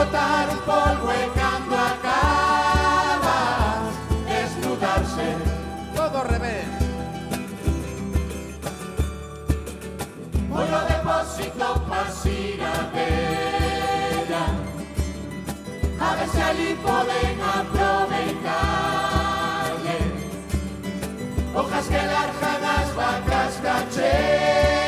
botar un polvo e cando acabas Desnudarse. Todo revés. Foi o depósito pasira bella A ver se ali poden aproveitarle Hojas que largan as vacas cacheras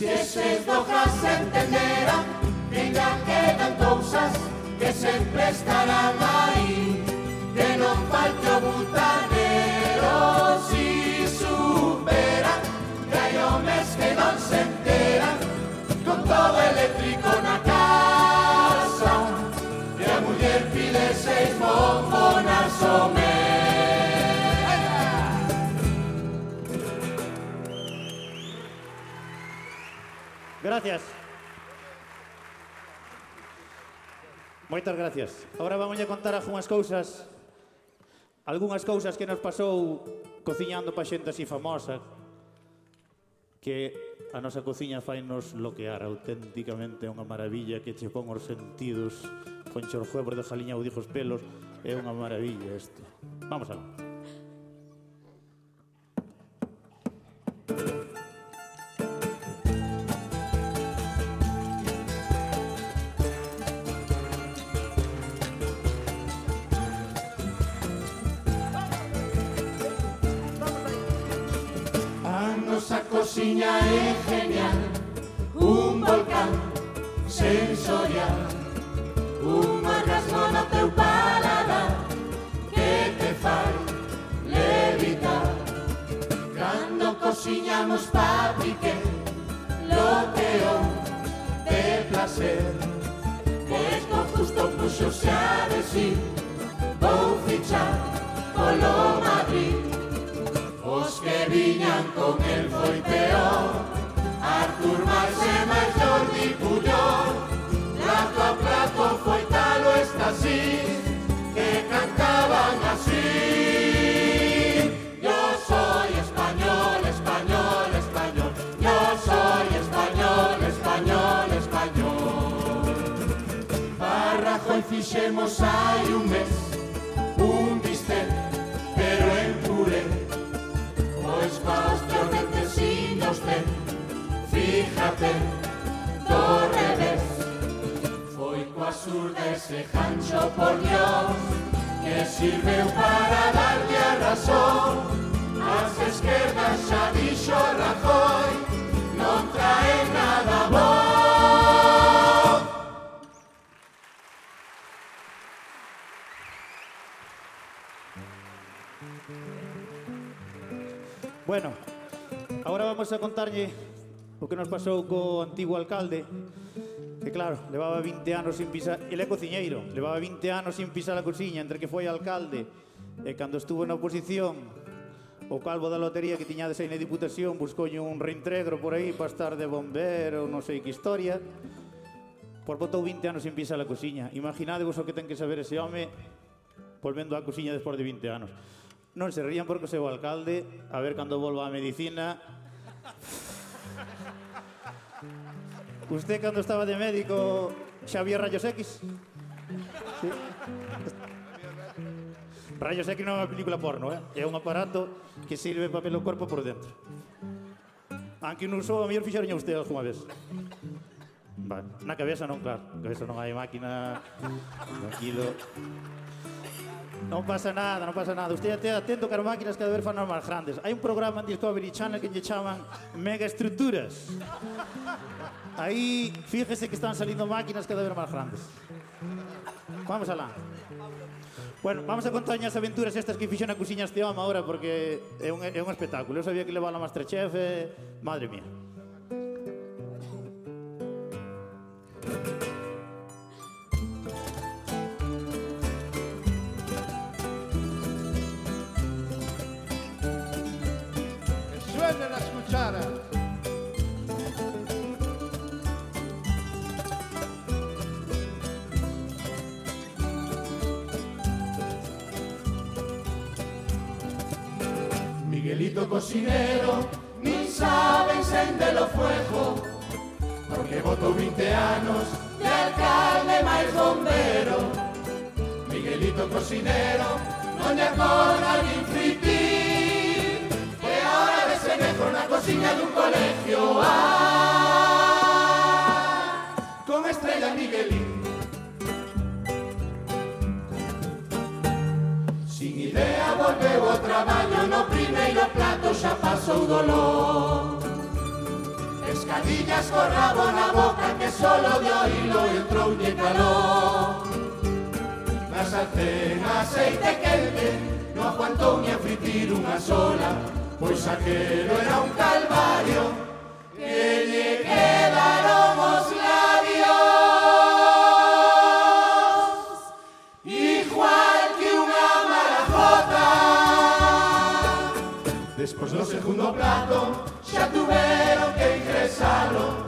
Si es doha s'entenderà Vinga, queden cousas que sempre estarán aí Que non falte o butanero si supera Que hai homes que non se enteran. Con todo eléctrico na casa E a muller pide seis bombonas o menos. Gracias. Moitas gracias. Agora vamos a contar algunhas cousas algunhas cousas que nos pasou cociñando pa xente así famosa que a nosa cociña fainos loquear auténticamente é unha maravilla que che pon os sentidos con xorjuebro de jaliña ou dijos pelos é unha maravilla isto vamos alá Thank you. nosa cociña é genial. Un volcán sensorial. Un orgasmo no teu paladar Que te fai levitar Cando cociñamos papique Loteou de placer. Pois con justo puxose a decir Vou fichar polo Madrid que viñan con el foi peor Artur Mas e Jordi Puyol Plato a plato foi tal o así Que cantaban así. Yo soy español, español, español. Yo soy español, español, español. A Rajoy fixemos Fíjate, do revés Foi coa surda ese jancho por Dios Que sirveu para darlle a razón. As esquerdas xa dixo Rajoy Non trae nada bon Bueno, agora vamos a contarlle O que nos pasou co antigo alcalde, que claro, levaba 20 anos sin pisar, ele é cociñeiro, levaba 20 anos sin pisar a cociña entre que foi alcalde eh, e cando estuvo na oposición o calvo da lotería que tiñades aí na Diputación buscoulle un reintegro por aí para estar de bombero, non sei que historia. Por botou 20 anos sin pisar a cociña. Imaginadevos o que ten que saber ese home volvendo á cociña despois de 20 anos. Non se rían porque o seu alcalde, a ver cando volva a medicina, Usted cando estaba de médico xa había rayos X? Sí. Rayos X non é unha película porno, eh? É un aparato que sirve para ver o corpo por dentro. Aunque non usou, a mellor fixaron usted alguma vez. Vale. Na cabeza non, claro. Na cabeza non hai máquina. Tranquilo. Non pasa nada, non pasa nada. Usted te atento que as máquinas cada vez fan máis grandes. Hai un programa en Discovery Channel que lle chaman megaestructuras. Aí, fíjese que están salindo máquinas cada vez máis grandes. Vamos alá. Bueno, vamos a contar as aventuras estas que fixo na cociña este home agora porque é un, é un espectáculo. Eu sabía que levaba a Masterchef e... Madre mía. Miguelito cocinero, nin sabe encender o fuego Porque votou 20 anos de alcalde máis bombero Miguelito cocinero, non lle acorda nin fritir É hora de ser negro na cociña dun colegio. Ah, Con estrella Miguelín Idea volveu ao traballo no primeiro plato xa pasou dolor. Pescadillas co rabo na boca que solo de oílo entroulle calor. Na sartén aceite quente non aguantou ni a fritir unha sola Pois aquelo era un calvario que lle quedaron os labios Despois no segundo plato xa tuveron que ingresalo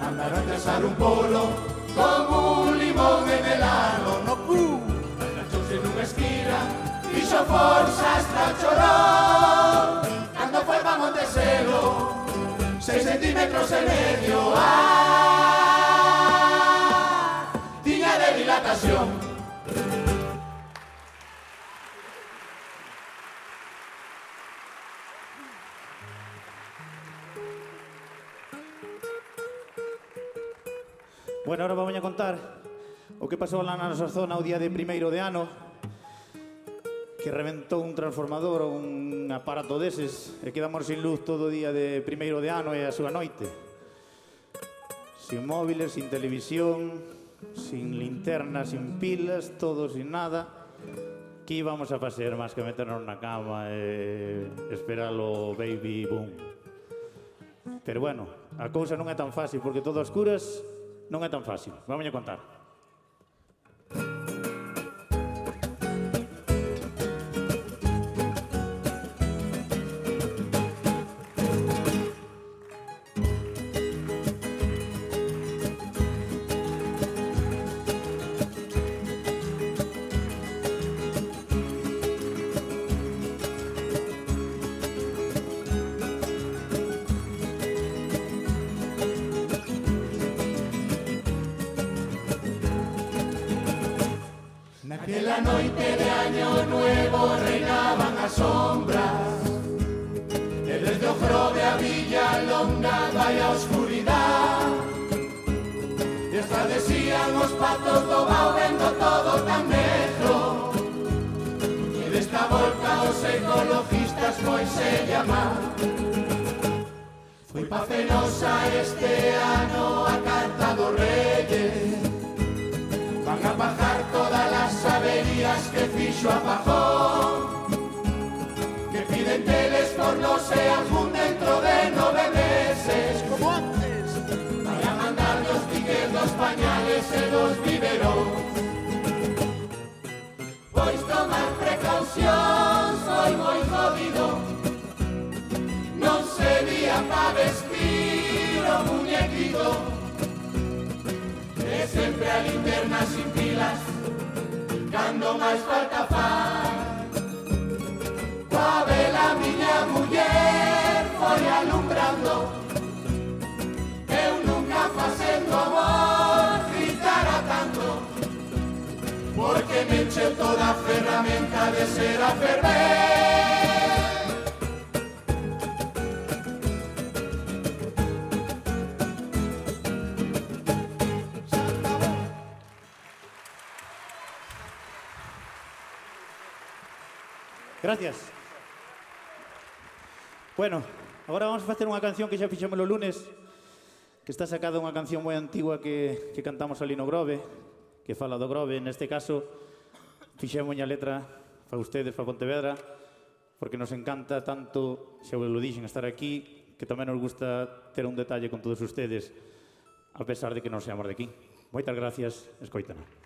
para trazar un polo como un limón en el ano no cu. Agachóse nunha esquina, fixo forza hasta chorou. Cando foi pa Monteselo, seis centímetros e medio, ah, tiña de dilatación. Bueno, ahora vamos a contar o que pasou lá na nosa zona o día de primeiro de ano que reventou un transformador ou un aparato deses e quedamos sin luz todo o día de primeiro de ano e a súa noite. Sin móviles, sin televisión, sin linterna, sin pilas, todo sin nada. Que íbamos a facer máis que meternos na cama e esperar o baby boom. Pero bueno, a cousa non é tan fácil porque todo a escuras non é tan fácil. Vamos a contar. facer unha canción que xa fixemos o lunes, que está sacada unha canción moi antigua que, que cantamos ali no Grove, que fala do Grove, neste caso fixemos a letra para ustedes, para Pontevedra, porque nos encanta tanto, xa vos lo dixen, estar aquí, que tamén nos gusta ter un detalle con todos ustedes, a pesar de que non seamos de aquí. Moitas gracias, escoitana.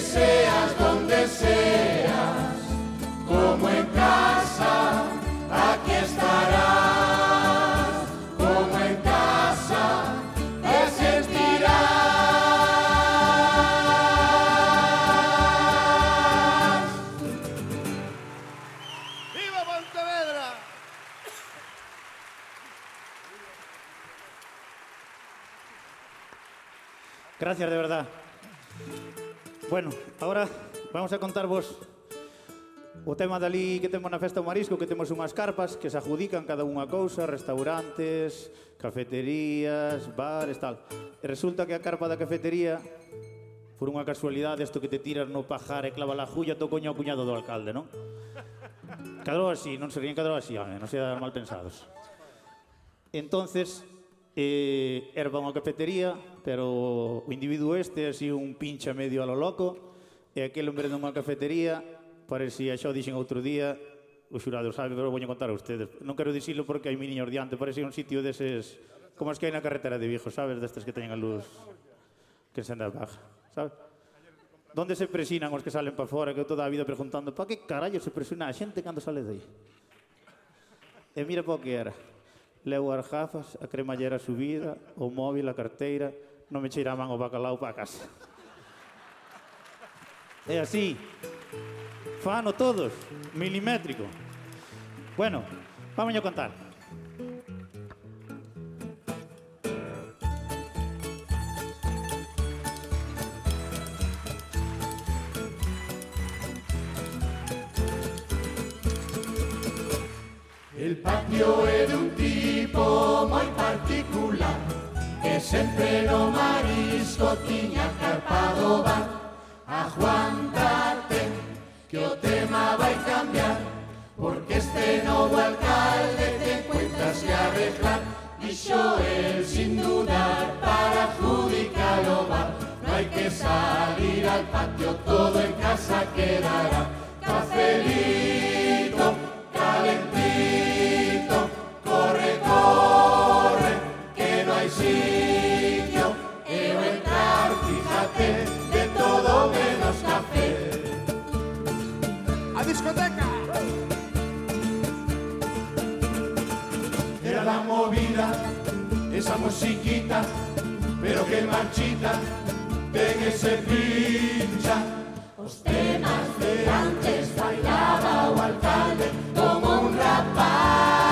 Seas donde seas, como en casa, aquí estarás, como en casa, te sentirás. ¡Viva Pontevedra! Gracias, de verdad. Bueno, ahora vamos a contarvos o tema dali que temos na Festa do Marisco, que temos unhas carpas que se adjudican cada unha cousa, restaurantes, cafeterías, bares, tal. E resulta que a carpa da cafetería, por unha casualidade, isto que te tiras no pajar e clava la julla, to coño ao cuñado do alcalde, non? Cadrou así, non se ríen cadrou así, home, non sean mal pensados. Entonces, E era unha cafetería, pero o individuo este así un pincha medio a lo loco, e aquel hombre nunha cafetería, parecía, xa o dixen outro día, o xurado sabe, pero vouño contar a ustedes. Non quero dicilo porque hai miniños diante, parecía un sitio deses, como as que hai na carretera de Vigo, sabes, destes que teñen a luz que se anda baja, sabes? Donde se presinan os que salen para fora, que eu toda a vida preguntando, pa que carallo se presiona a xente cando sale de aí? E mira pa que era leu as gafas, a cremallera subida, o móvil, a carteira, non me cheiraban o bacalao para casa. É así. Fano todos, milimétrico. Bueno, vamos a contar. El patio é de un tipo moi particular Que sempre no marisco tiña carpado Aguántate que o tema vai cambiar Porque este novo alcalde te encuentras que arreglar Dixo el sin dudar para adjudicar o bar No hai que salir al patio, todo en casa quedará. Cafelito, discoteca. Era la movida, esa musiquita, pero que marchita, de que se pincha. Os temas de antes bailaba o alcalde como un rapaz.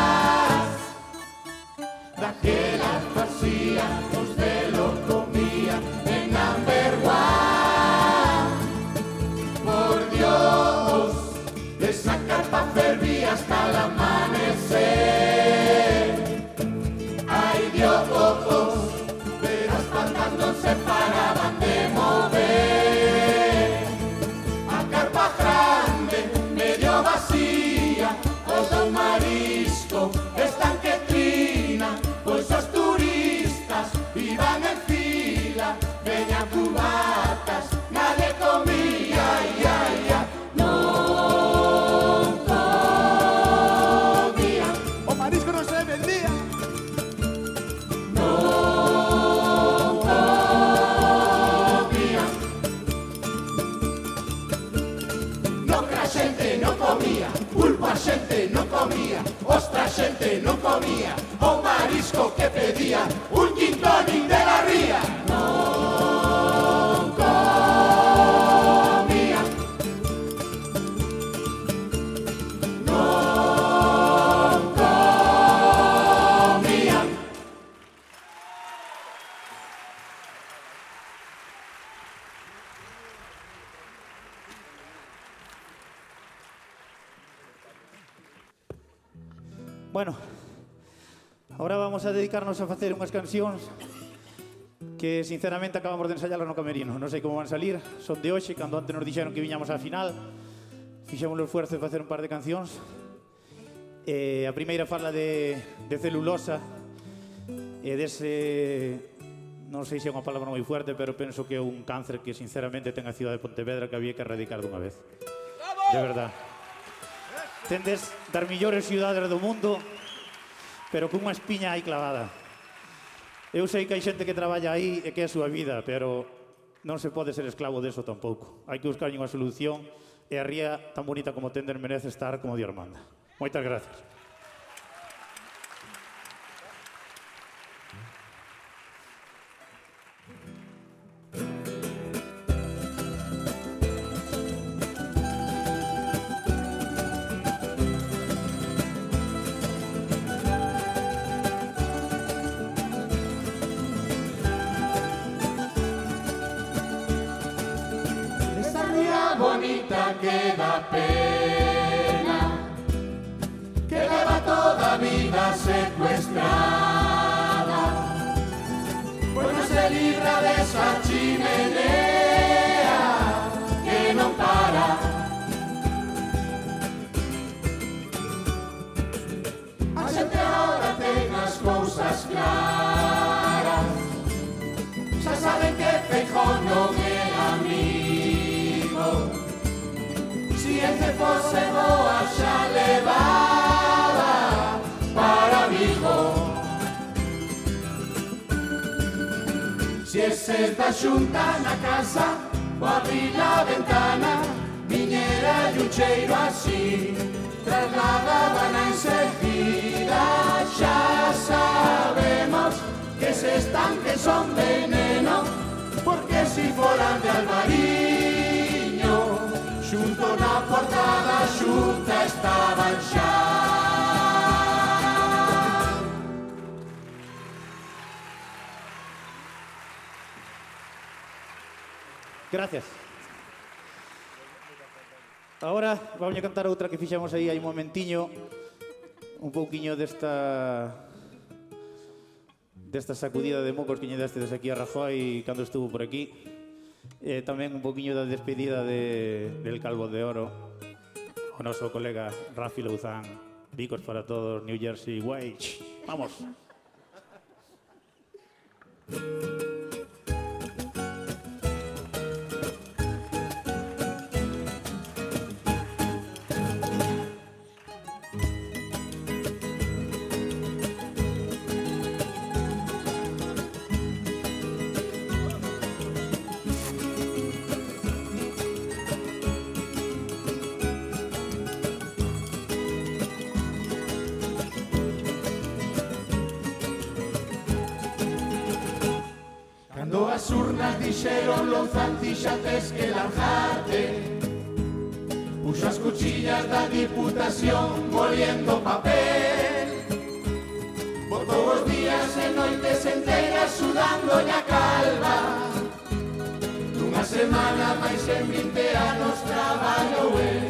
Xente non comía, o marisco que pedía, un gin de la ría. vamos a dedicarnos a facer unhas cancións que sinceramente acabamos de ensayarlas no camerino. Non sei como van salir, son de hoxe, cando antes nos dixeron que viñamos á final, fixemos o esfuerzo de facer un par de cancións. Eh, a primeira fala de, de celulosa, e dese non sei se é unha palabra moi fuerte, pero penso que é un cáncer que sinceramente ten a cidade de Pontevedra que había que erradicar dunha vez. De verdad. Tendes das millores ciudades do mundo pero cunha espiña aí clavada. Eu sei que hai xente que traballa aí e que é a súa vida, pero non se pode ser esclavo deso tampouco. Hai que buscar unha solución e a ría tan bonita como tender merece estar como Dios manda. Moitas gracias. Fixemos aí hai un momentiño un pouquiño desta desta sacudida de mocos que lle desde aquí a Rajoy cando estuvo por aquí e tamén un pouquiño da despedida de, del Calvo de Oro o noso colega Rafi Louzán. Bicos para todos, New Jersey Wage Vamos. Cando tes que lanzarte. Puxo as cuchillas da diputación moliendo papel. Botou os días e noites enteras sudando a calva. Nunha semana máis en 20 anos traballo el.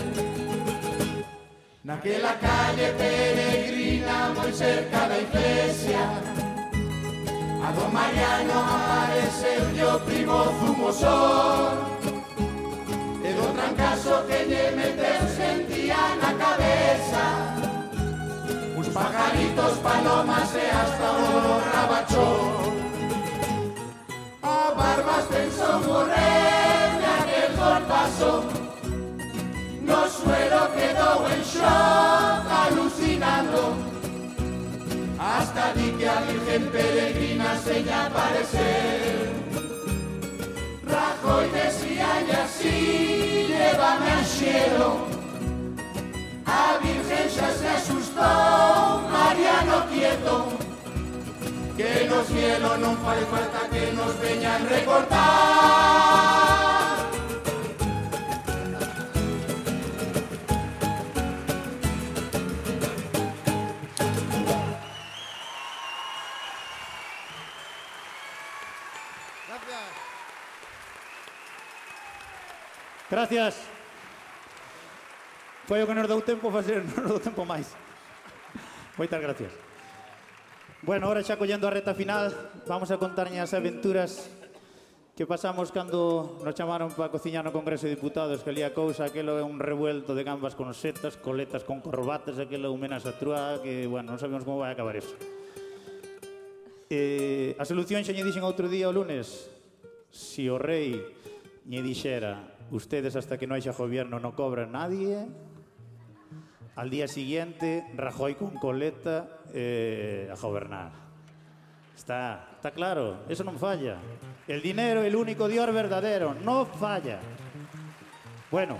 Naquela calle peregrina moi cerca da iglesia A don Mariano apareceu o primo zumosor E do trancaso que lle meteu sentía na cabeza. Uns pajaritos, palomas e hasta o rabachón A barbas pensou morrer de aquel golpazo No suelo quedou en shock alucinando hasta di que a Virgen Peregrina se lle aparecer. Rajoy decía y así, llévame al cielo. A Virgen xa se asustó, Mariano quieto. Que no cielo non fai falta que nos veñan recortar. Gracias. Foi o que nos deu tempo facer, non nos deu tempo máis. Moitas gracias. Bueno, ahora xa collendo a reta final, vamos a contarñe as aventuras que pasamos cando nos chamaron para cociñar no Congreso de Diputados, que lía cousa, aquelo é un revuelto de gambas con setas, coletas con corbatas, aquela humenas a trúa, que, bueno, non sabemos como vai acabar eso. Eh, a solución xa lle dixen outro día o lunes, si o rei lle dixera ustedes hasta que non haxa gobierno non cobran nadie, al día siguiente Rajoy con coleta eh, a gobernar. Está, está claro, eso non falla. El dinero, el único Dios verdadero, no falla. Bueno,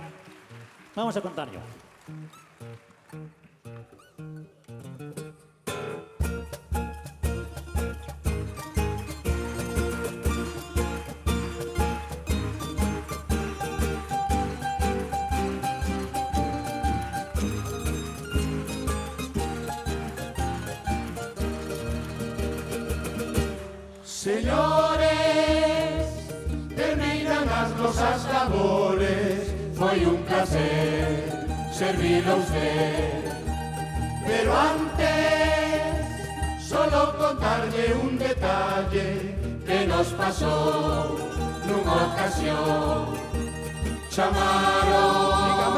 vamos a contar yo. Señores, terminan as nosas labores Foi un placer servirlo a usted. Pero antes, solo contarle un detalle Que nos pasó nunha ocasión. Chamaron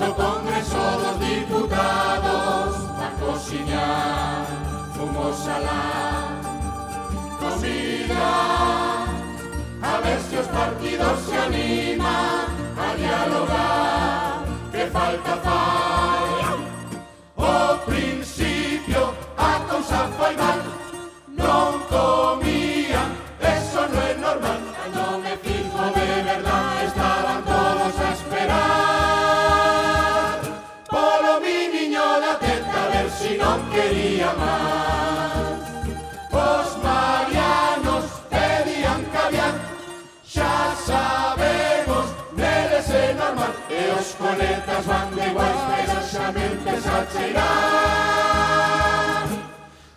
no Congreso dos Diputados A cociñar fumos alá comida A ver si os partidos se animan A dialogar. Que falta fai O principio a cousa foi mal Non comían coletas van de iguais Pero xa me empeza a cheirar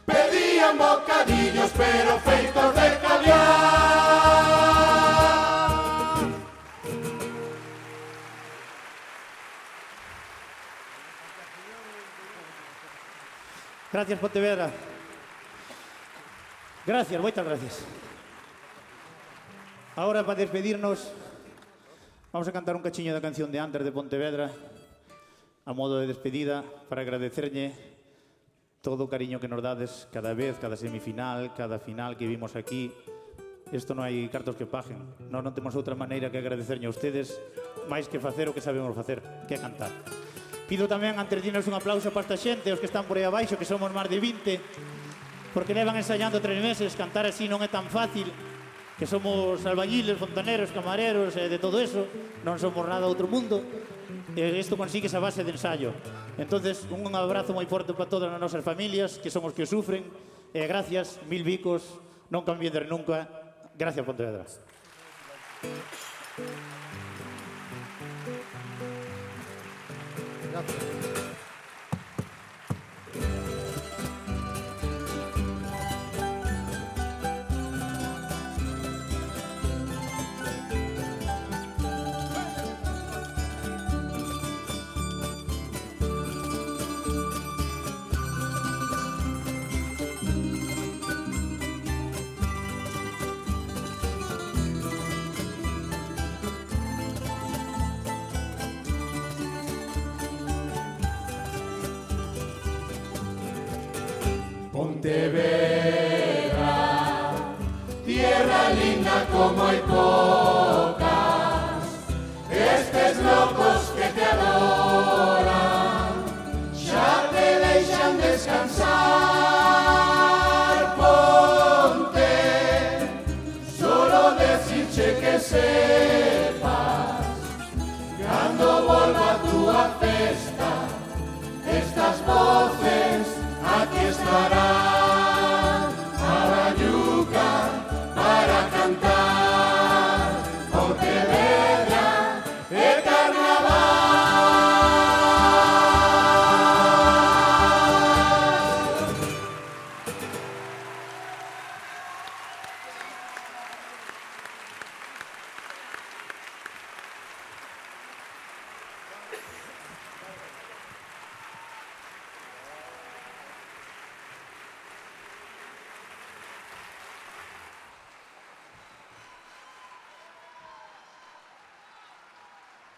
Pedían bocadillos pero feitos de caviar Gracias, Pontevedra. Gracias, moitas gracias. Ahora, para despedirnos, vamos a cantar un cachiño da canción de Antes de Pontevedra a modo de despedida para agradecerlle todo o cariño que nos dades cada vez, cada semifinal, cada final que vimos aquí. Isto non hai cartos que paguen. Nós non temos outra maneira que agradecerlle a ustedes máis que facer o que sabemos facer, que é cantar. Pido tamén antes dinos un aplauso para esta xente, os que están por aí abaixo, que somos máis de 20, porque levan ensayando tres meses, cantar así non é tan fácil, que somos albañiles, fontaneros, camareros e de todo eso, non somos nada outro mundo, e isto consigue esa base de ensayo. Entonces, un abrazo moi forte para todas as nosas familias, que somos que sufren, e gracias, mil bicos, non cambien de nunca, gracias Pontevedra. Pontevedra, tierra linda como hay pocas, estes locos que te adoran, ya te dejan descansar, ponte, solo decirche que sepas, cuando vuelva tu festa, estas voces aquí estarán.